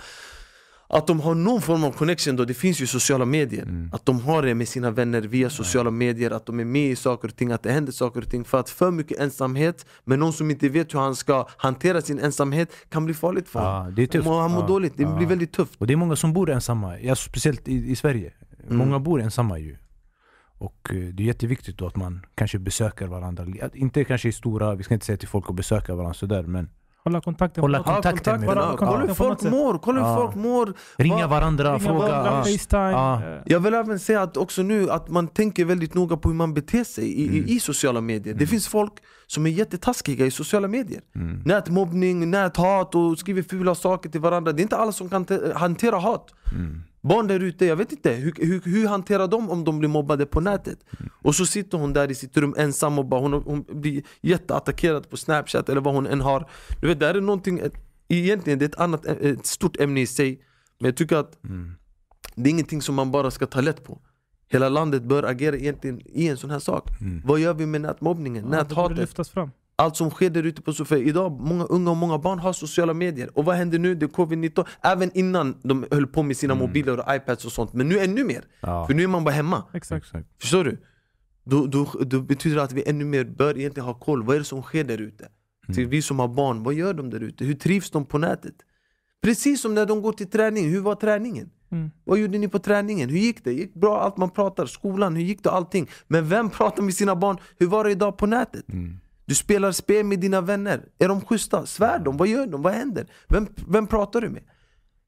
Att de har någon form av connection då, det finns ju sociala medier. Att de har det med sina vänner via sociala medier, att de är med i saker och ting, att det händer saker och ting. För att för mycket ensamhet med någon som inte vet hur han ska hantera sin ensamhet kan bli farligt för Ja, honom. det är tufft. Han mår- Ja, dåligt, det ja. blir väldigt tufft. Och det är många som bor ensamma, ja, speciellt i, i Sverige. Många bor ensamma ju. Och eh, det är jätteviktigt då att man kanske besöker varandra. Inte kanske i stora, vi ska inte säga till folk att besöka varandra sådär men Hålla kontakten. Hålla kontakten med varandra. Kolla hur folk mår, kolla hur Ja. folk mår. ringa varandra, Ringa fråga. varandra, ja. Facetime. Ja. eh, Jag vill även säga att också nu att man tänker väldigt noga på hur man beter sig i, Mm. i, i sociala medier. Det finns folk som är jättetaskiga i sociala medier. Mm. Nätmobbning, näthat och skriver fula saker till varandra. Det är inte alla som kan te- hantera hat. Mm. Barn där ute, jag vet inte, hur, hur, hur hanterar de om de blir mobbade på nätet? Mm. Och så sitter hon där i sitt rum ensam och bara, hon, hon blir jätteattackerad på snapchat eller vad hon än har. Du vet, det här är någonting, egentligen det är ett, annat, ett stort ämne i sig. Men jag tycker att Mm. det är ingenting som man bara ska ta lätt på. Hela landet bör agera egentligen i en sån här sak. Vad gör vi med nätmobbningen, ja, näthatet? Allt som sker där ute på Sofia. Idag, många unga och många barn har sociala medier. Och vad händer nu? Det är covid-19. Även innan de höll på med sina mobiler och iPads och sånt. Men nu ännu mer. Ja. För nu är man bara hemma. Exakt. Exakt. Förstår du? Då, då, då betyder det att vi ännu mer bör egentligen ha koll. Vad är det som sker där ute? Till vi som har barn, vad gör de där ute? Hur trivs de på nätet? Precis som när de går till träning, hur var träningen? Mm. Vad gjorde ni på träningen? Hur gick det? Gick bra allt man pratar? Skolan, hur gick det? Allting. Men vem pratar med sina barn? Hur var det idag på nätet? Mm. Du spelar spel med dina vänner. Är de schyssta? Svär de? Vad gör de? Vad händer? Vem, vem pratar du med?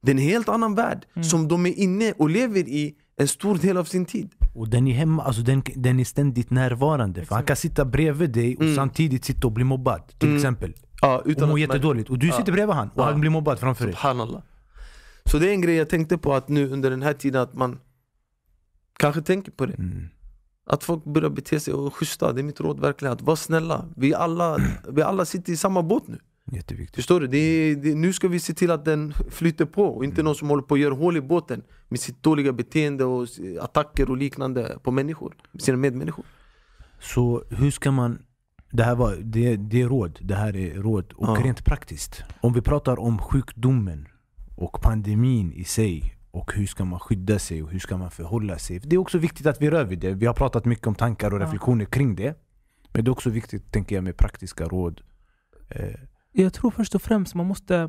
Det är en helt annan värld som de är inne och lever i en stor del av sin tid. Och den är hemma, alltså den, den är ständigt närvarande. För han kan sitta bredvid dig och Mm. samtidigt sitta och bli mobbad. Till Mm. exempel. Ja, Och utan må att jättedåligt. Och du Ja. sitter bredvid han och Ja. han blir mobbad framför dig. Så det är en grej jag tänkte på att nu under den här tiden att man kanske tänker på det. Mm. Att folk börjar bete sig och schyssta, det är mitt råd verkligen. Att vara snälla. Vi alla, vi alla sitter i samma båt nu. Jätteviktigt. Förstår du? Det är, det, nu ska vi se till att den flyter på och inte någon som håller på att göra hål i båten med sitt dåliga beteende och attacker och liknande på människor, sina medmänniskor. Så hur ska man... Det här var, det, det är råd. Det här är råd. Och Ja. rent praktiskt. Om vi pratar om sjukdomen och pandemin i sig. Och hur ska man skydda sig och hur ska man förhålla sig. Det är också viktigt att vi rör vid det. Vi har pratat mycket om tankar och reflektioner kring det. Men det är också viktigt, tänker jag, med praktiska råd. Eh, Jag tror först och främst man måste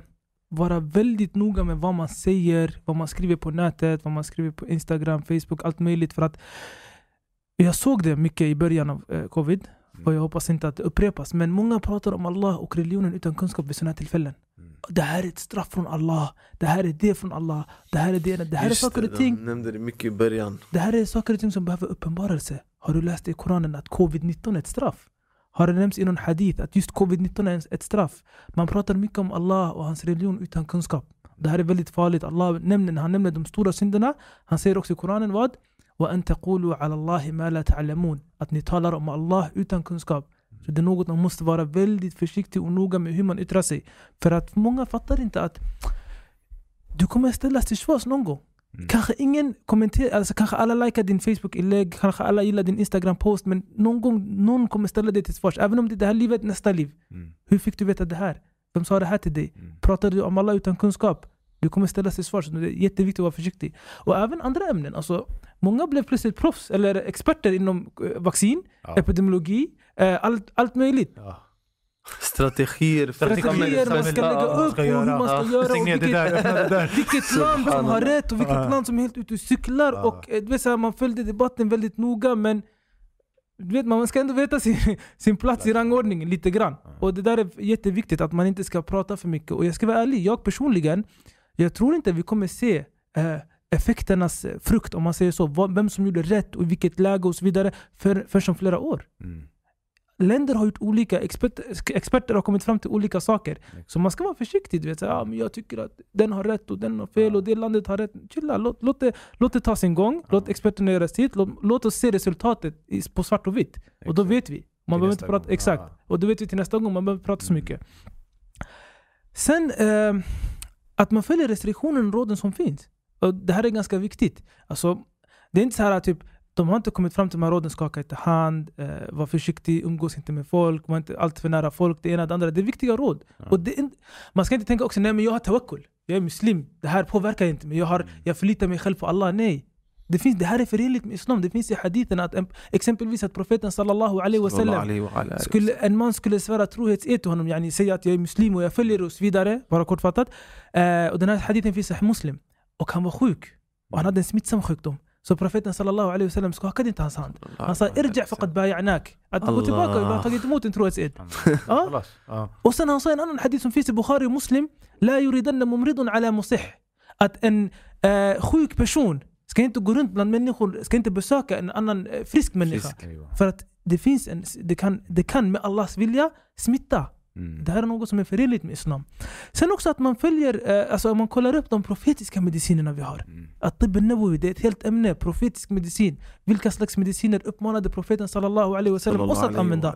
vara väldigt noga med vad man säger, vad man skriver på nätet, vad man skriver på Instagram, Facebook, allt möjligt. För att jag såg det mycket i början av eh, covid och jag hoppas inte att det upprepas. Men många pratar om Allah och religionen utan kunskap vid sådana här tillfällen. Mm. Det här är ett straff från Allah, det här är det från Allah, det här är det. Det här är Just saker det, och ting De nämnde det mycket i början. det här är saker och ting som behöver uppenbarelse. Har du läst i Koranen att covid-19 är ett straff? Har det nämnts i någon hadith att just covid-19 är ett straff? Man pratar mycket om Allah och hans religion utan kunskap. Det här är väldigt farligt. Allah nämner, när han nämner de stora synderna, han säger också i Koranen vad? وَأَن تَقُولُوا عَلَى اللَّهِ مَا لَا تَعْلَمُونَ Att ni talar om Allah utan kunskap. Så det är något man måste vara väldigt försiktig och noga med hur man yttrar sig. För att många fattar inte att du kommer ställas till svars någon gång. Mm. Kanske ingen kommenterar, alltså kanske alla likar din Facebook-inlägg, kanske alla gillar din Instagram-post men någon gång någon kommer ställa dig till svars. Även om det är det här livet, nästa liv. Mm. Hur fick du veta det här? Vem sa det här till dig? Mm. Pratade du om alla utan kunskap? Du kommer ställas till svars. Det är jätteviktigt att vara försiktig. Och även andra ämnen. Alltså, många blev plötsligt proffs eller experter inom eh, vaccin, Ja. epidemiologi, allt, allt möjligt. Ja. Strategier Strategier man ska lägga upp och hur man ska göra. Och vilket, där, vilket land som har rätt och vilket land som är helt ute och cyklar. Och, eh, du vet, så här, man följde debatten väldigt noga men du vet, man ska ändå veta sin, sin plats i rangordningen lite grann. Och det där är jätteviktigt att man inte ska prata för mycket. Och jag ska vara ärlig, jag personligen, jag tror inte vi kommer se eh, effekternas eh, frukt om man säger så. Vem som gjorde rätt och i vilket läge och så vidare för, först om flera år. Mm. Länder har gjort olika, expert, experter har kommit fram till olika saker. Så man ska vara försiktig. Du vet, så, ja, men jag tycker att den har rätt och den har fel och det landet har rätt. Chilla, låt, låt, det, låt det ta sin gång. Låt experterna göra sitt. Låt, låt oss se resultatet i, på svart och vitt. Och då vet vi. Man behöver inte prata, gång. exakt. Och då vet vi till nästa gång. Man behöver prata så Mm. mycket. Sen eh, att man följer restriktionen och råden som finns. Och det här är ganska viktigt. Alltså, det är inte så här typ, de har inte kommit fram till de här råden, skaka inte hand, eh, var försiktig, umgås inte med folk, var inte alltför nära folk, det ena det andra. Det är viktiga råd. Och det man ska inte tänka också, nej men jag har tawakkul, jag är muslim, det här påverkar inte mig, jag, har, jag förlitar mig själv på Allah. Nej. Det, finns, det här är förenligt med islam. Det finns i hadithen att exempelvis att profeten sallallahu alaihi wasallam skulle, en man skulle svära trohetsed till honom, yani säga att jag är muslim och jag följer och så vidare, bara kortfattat. Eh, och den här hadithen finns i muslim. Och han var sjuk. Och han hade en smittsam sjukdom. Så profeten sallallahu alaihi wasallam skakade inte hans hand. Han sa irja faqad baya'nak. Att gå Allah. tillbaka, vi har tagit emot en trohetsed. Ja. خلاص. Ja. Och sen han sa en annan hadith som finns i Bukhari och Muslim. La yuridanna mumridun ala musih. Att en eh, sjuk person ska inte gå runt bland människor, ska inte besöka en annan eh, frisk människa. Frisk. För att det finns en, det kan, det kan med Allahs vilja smitta. Mm. Det här är något som är förenligt med Islam. Sen också att man följer, eh, alltså om man kollar upp de profetiska medicinerna vi har. Mm. Tib al-Nawawi, det är ett helt ämne, profetisk medicin. Vilka slags mediciner uppmanade profeten sallallahu alaihi wasallam oss att använda?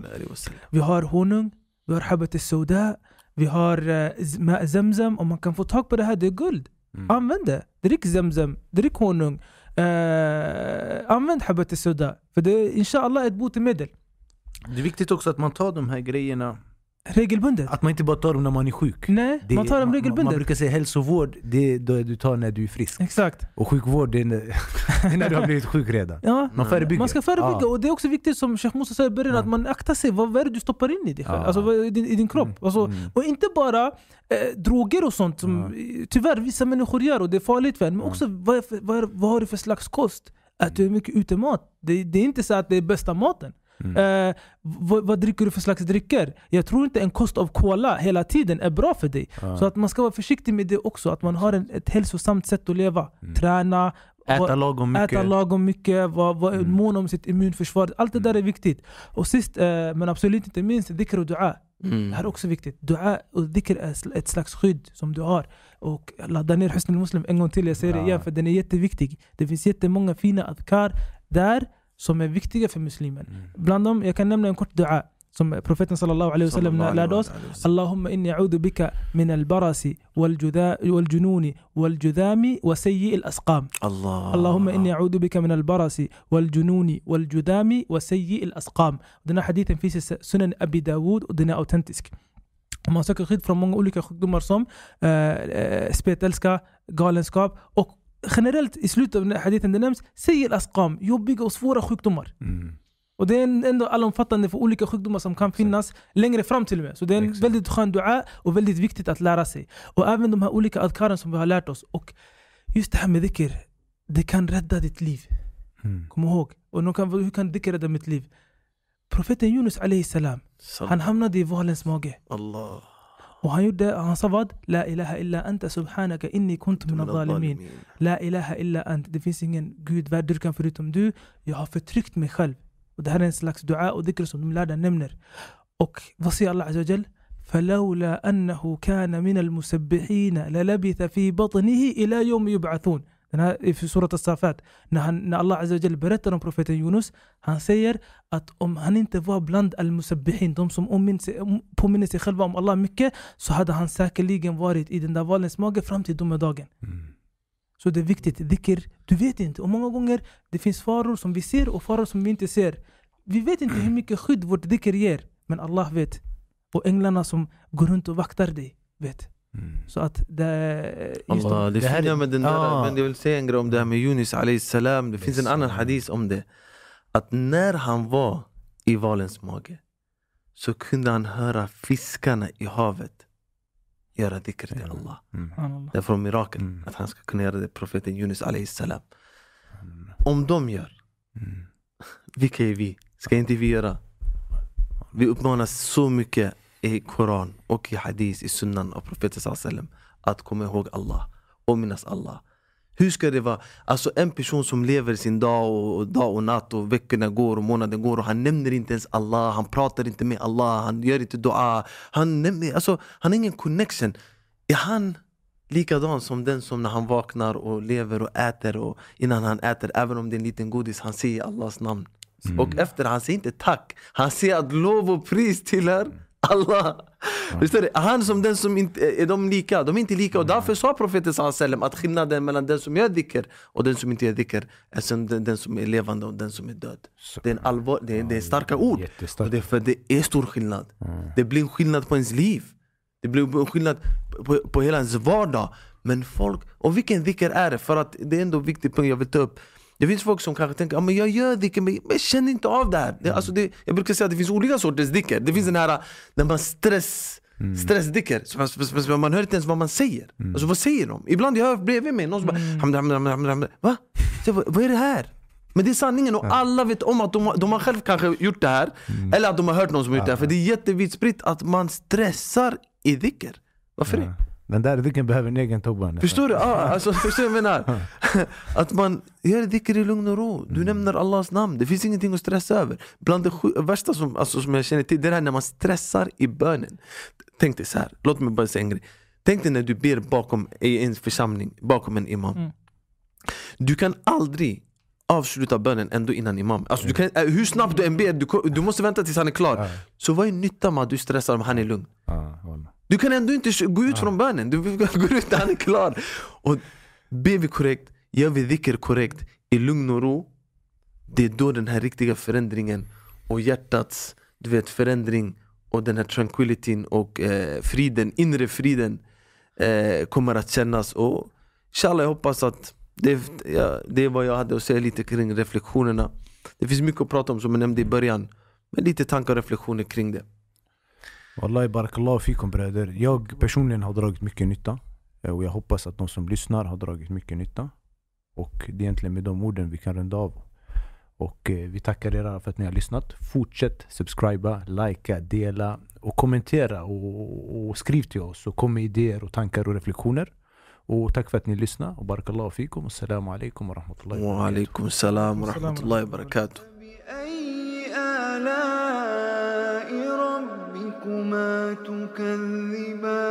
Vi har honung, vi har habat al-sauda, vi har z- ma- zamzam. Om man kan få tag på det här, det är guld. Mm. Använd det. Drick zamzam, drick honung. Eh, använd habat al-sauda. För det är inshallah ett botemedel. Det är viktigt också att man tar de här grejerna regelbundet. Att man inte bara tar dem när man är sjuk. Nej, Det- man tar dem Man, man regelbundet. brukar säga hälsovård, det är det du tar när du är frisk. Exakt. Och sjukvård, det är när, det är när du har blivit sjuk redan. Ja. Man förebygger. Man ska förebygga Ja. och det är också viktigt som Sheikh Musa sa i början Ja. att man aktar sig. Vad, vad är det du stoppar in i dig själv? Alltså, i, din, i din kropp. Mm. Alltså, Mm. Och inte bara eh, droger och sånt som tyvärr vissa människor gör och det är farligt för en. Men också vad, vad, är, vad har du för slags kost? Äter du mycket utemat? Det, det är inte så att det är bästa maten. Mm. Eh, vad, vad dricker du för slags drycker? Jag tror inte en kost av cola hela tiden är bra för dig. Ja. Så att man ska vara försiktig med det också. Att man har en, ett hälsosamt sätt att leva. Mm. Träna, Äta lagom mycket. äta lagom mycket, vara var Mm. mån om sitt immunförsvar. Allt det där är viktigt. Och sist eh, men absolut inte minst, dhikr och dua. Mm. Det här är också viktigt. Dua och dhikr är ett slags skydd som du har. Och ladda ner Husn al-Muslim en gång till, jag säger det Ja. igen för den är jätteviktig. Det finns jättemånga fina adkar där som är viktiga för muslimen. Mm. Bland dem, jag kan nämna en kort dua som profeten sallallahu alaihi wasallam Sallallahu lärde oss. alaihi wasallam. اللهم إني أعوذ بك من البرص والجذا- والجنون والجذام وسيء الأسقام Allah. اللهم إني أعوذ بك من البرص والجنون والجذام وسيء الأسقام Den här hadithen finns i Sunan Abi Dawud och den är autentisk. Om man söker skydd från många olika sjukdomar som eh, eh, spetälska, galenskap och generellt i slutet av hadithen det nämns Säg al-asqam, jobbiga och svåra sjukdomar. Mm. Och det är ändå allomfattande för olika sjukdomar som kan finnas längre fram till och med. Så det är en Exakt. väldigt skön dua och väldigt viktigt att lära sig. Och även de här olika adkaren som vi har lärt oss. Och just det här med dhikr, det kan rädda ditt liv. Mm. Kom ihåg. Och kan, hur kan dhikr rädda mitt liv? Profeten Yunus alayhi salam, han hamnade i valens mage. Allah. وهيدعي أن صفد لا إله إلا أنت سبحانك إني كنت من الظالمين. لا إله إلا أنت. دي جود فاد دير كان فريتم دو. يو هاف تريكت مي خلف وده هذا سلاكس دعاء وذكر اسم لا نمنر أوك بصي الله عز وجل فلولا أنه كان من المسبحين للبث في بطنه إلى يوم يبعثون. Den här är för surat al-Safat. När, han, när Allah Azza wa Jal berättar om profeten Yunus, han säger att om han inte var bland al-musabbihin, de som påminner sig själva om Allah mycket, så hade han säkerligen varit i den där valens mage fram till domedagen. Mm. Så det är viktigt, dhikr, du vet inte. Och många gånger det finns faror som vi ser och faror som vi inte ser. Vi vet inte hur mycket skydd vårt dhikr ger, men Allah vet. Och änglarna som går runt och vaktar dig vet. Mm. Så att det... Allah, de, det Det här med den där, Ah. men jag vill säga en grej om det här med Yunus alayhi salam. Det finns en annan hadis om det. Att när han var i valens mage så kunde han höra fiskarna i havet göra dhikr till Ja. Allah. Mm. Det är från mirakel Mm. att han ska kunna göra det, profeten Yunus alayhi salam. Mm. Om de gör, Mm. vilka är vi? Ska inte vi göra? Vi uppmanas så mycket i Koran och i hadis, i sunnan av profeten wasallam att komma ihåg Allah och minnas Allah. Hur ska det vara? Alltså en person som lever sin dag och, och dag och natt och veckorna går och månaden går och han nämner inte ens Allah, han pratar inte med Allah, han gör inte dua. Han, nämner, alltså, han har ingen connection. Är han likadan som den som när han vaknar och lever och äter och innan han äter, även om det är en liten godis, han säger Allahs namn. Och efter, han säger inte tack, han säger att lov och pris tillhör Allah. Förstår du? Han som den som inte, är de lika? De är inte lika och därför sa profeten wasallam att skillnaden mellan den som gör dhikr och den som inte gör dhikr är som den, den som är levande och den som är död. Det är, en allvar, det är, det är starka ord. Och det är för det är stor skillnad. Det blir en skillnad på ens liv. Det blir en skillnad på, på hela ens vardag. Men folk, och vilken dhikr är det? För att det är ändå en viktig punkt jag vill ta upp. Det finns folk som kanske tänker, ja, men jag gör dhikr men jag känner inte av det här. Det, alltså det, jag brukar säga att det finns olika sorters dhikr. Det finns den här när man stress Stressdhikr, så man, hör inte ens vad man säger. Alltså vad säger de? Ibland jag hör bredvid mig någon som bara hamd, hamd, hamd, hamd, hamd. Va? Så, vad, vad är det här? Men det är sanningen och alla vet om att de, de har själv kanske gjort det här Eller att de har hört någon som har gjort det här För det är jättevitt spritt att man stressar i dhikr Varför det? Den där dicken behöver en egen nästan. Förstår du? Ja, alltså, förstår jag menar? Att man gör dhikr i lugn och ro. Du nämner Allahs namn. Det finns ingenting att stressa över. Bland det värsta som, alltså, som jag känner till, det är det här när man stressar i bönen. Tänk dig så här. låt mig bara säga en grej. Tänk dig när du ber bakom i en församling, bakom en imam. Mm. Du kan aldrig avsluta bönen ändå innan imam. Alltså, du kan, eh, hur snabbt du än ber, du, du måste vänta tills han är klar. Ja. Så vad är nyttan med att du stressar om han är lugn? Du kan ändå inte gå ut från bönen, du går ut han är klar. Och ber vi korrekt, gör vi dhikr korrekt, i lugn och ro, det är då den här riktiga förändringen och hjärtats du vet, förändring och den här tranquilityn och eh, friden, inre friden eh, kommer att kännas. Och inshallah, jag hoppas att det, ja, det är vad jag hade att säga lite kring reflektionerna. Det finns mycket att prata om som jag nämnde i början. Men lite tankar och reflektioner kring det. Wallahi barakallahu fikum bröder. Jag personligen har dragit mycket nytta. Eh, och jag hoppas att de som lyssnar har dragit mycket nytta. Och det är egentligen med de orden vi kan runda av. Och eh, vi tackar er alla för att ni har lyssnat. Fortsätt subscriba, likea, dela och kommentera och, och skriv till oss. Och kom med idéer och tankar och reflektioner. Och tack för att ni lyssnade. Och barakallahu fikum. Assalamu alaikum wa rahmatullahi wa barakatuh. Wa alaikum salam wa rahmatullahi wa barakatuh. ربكما تكذبان.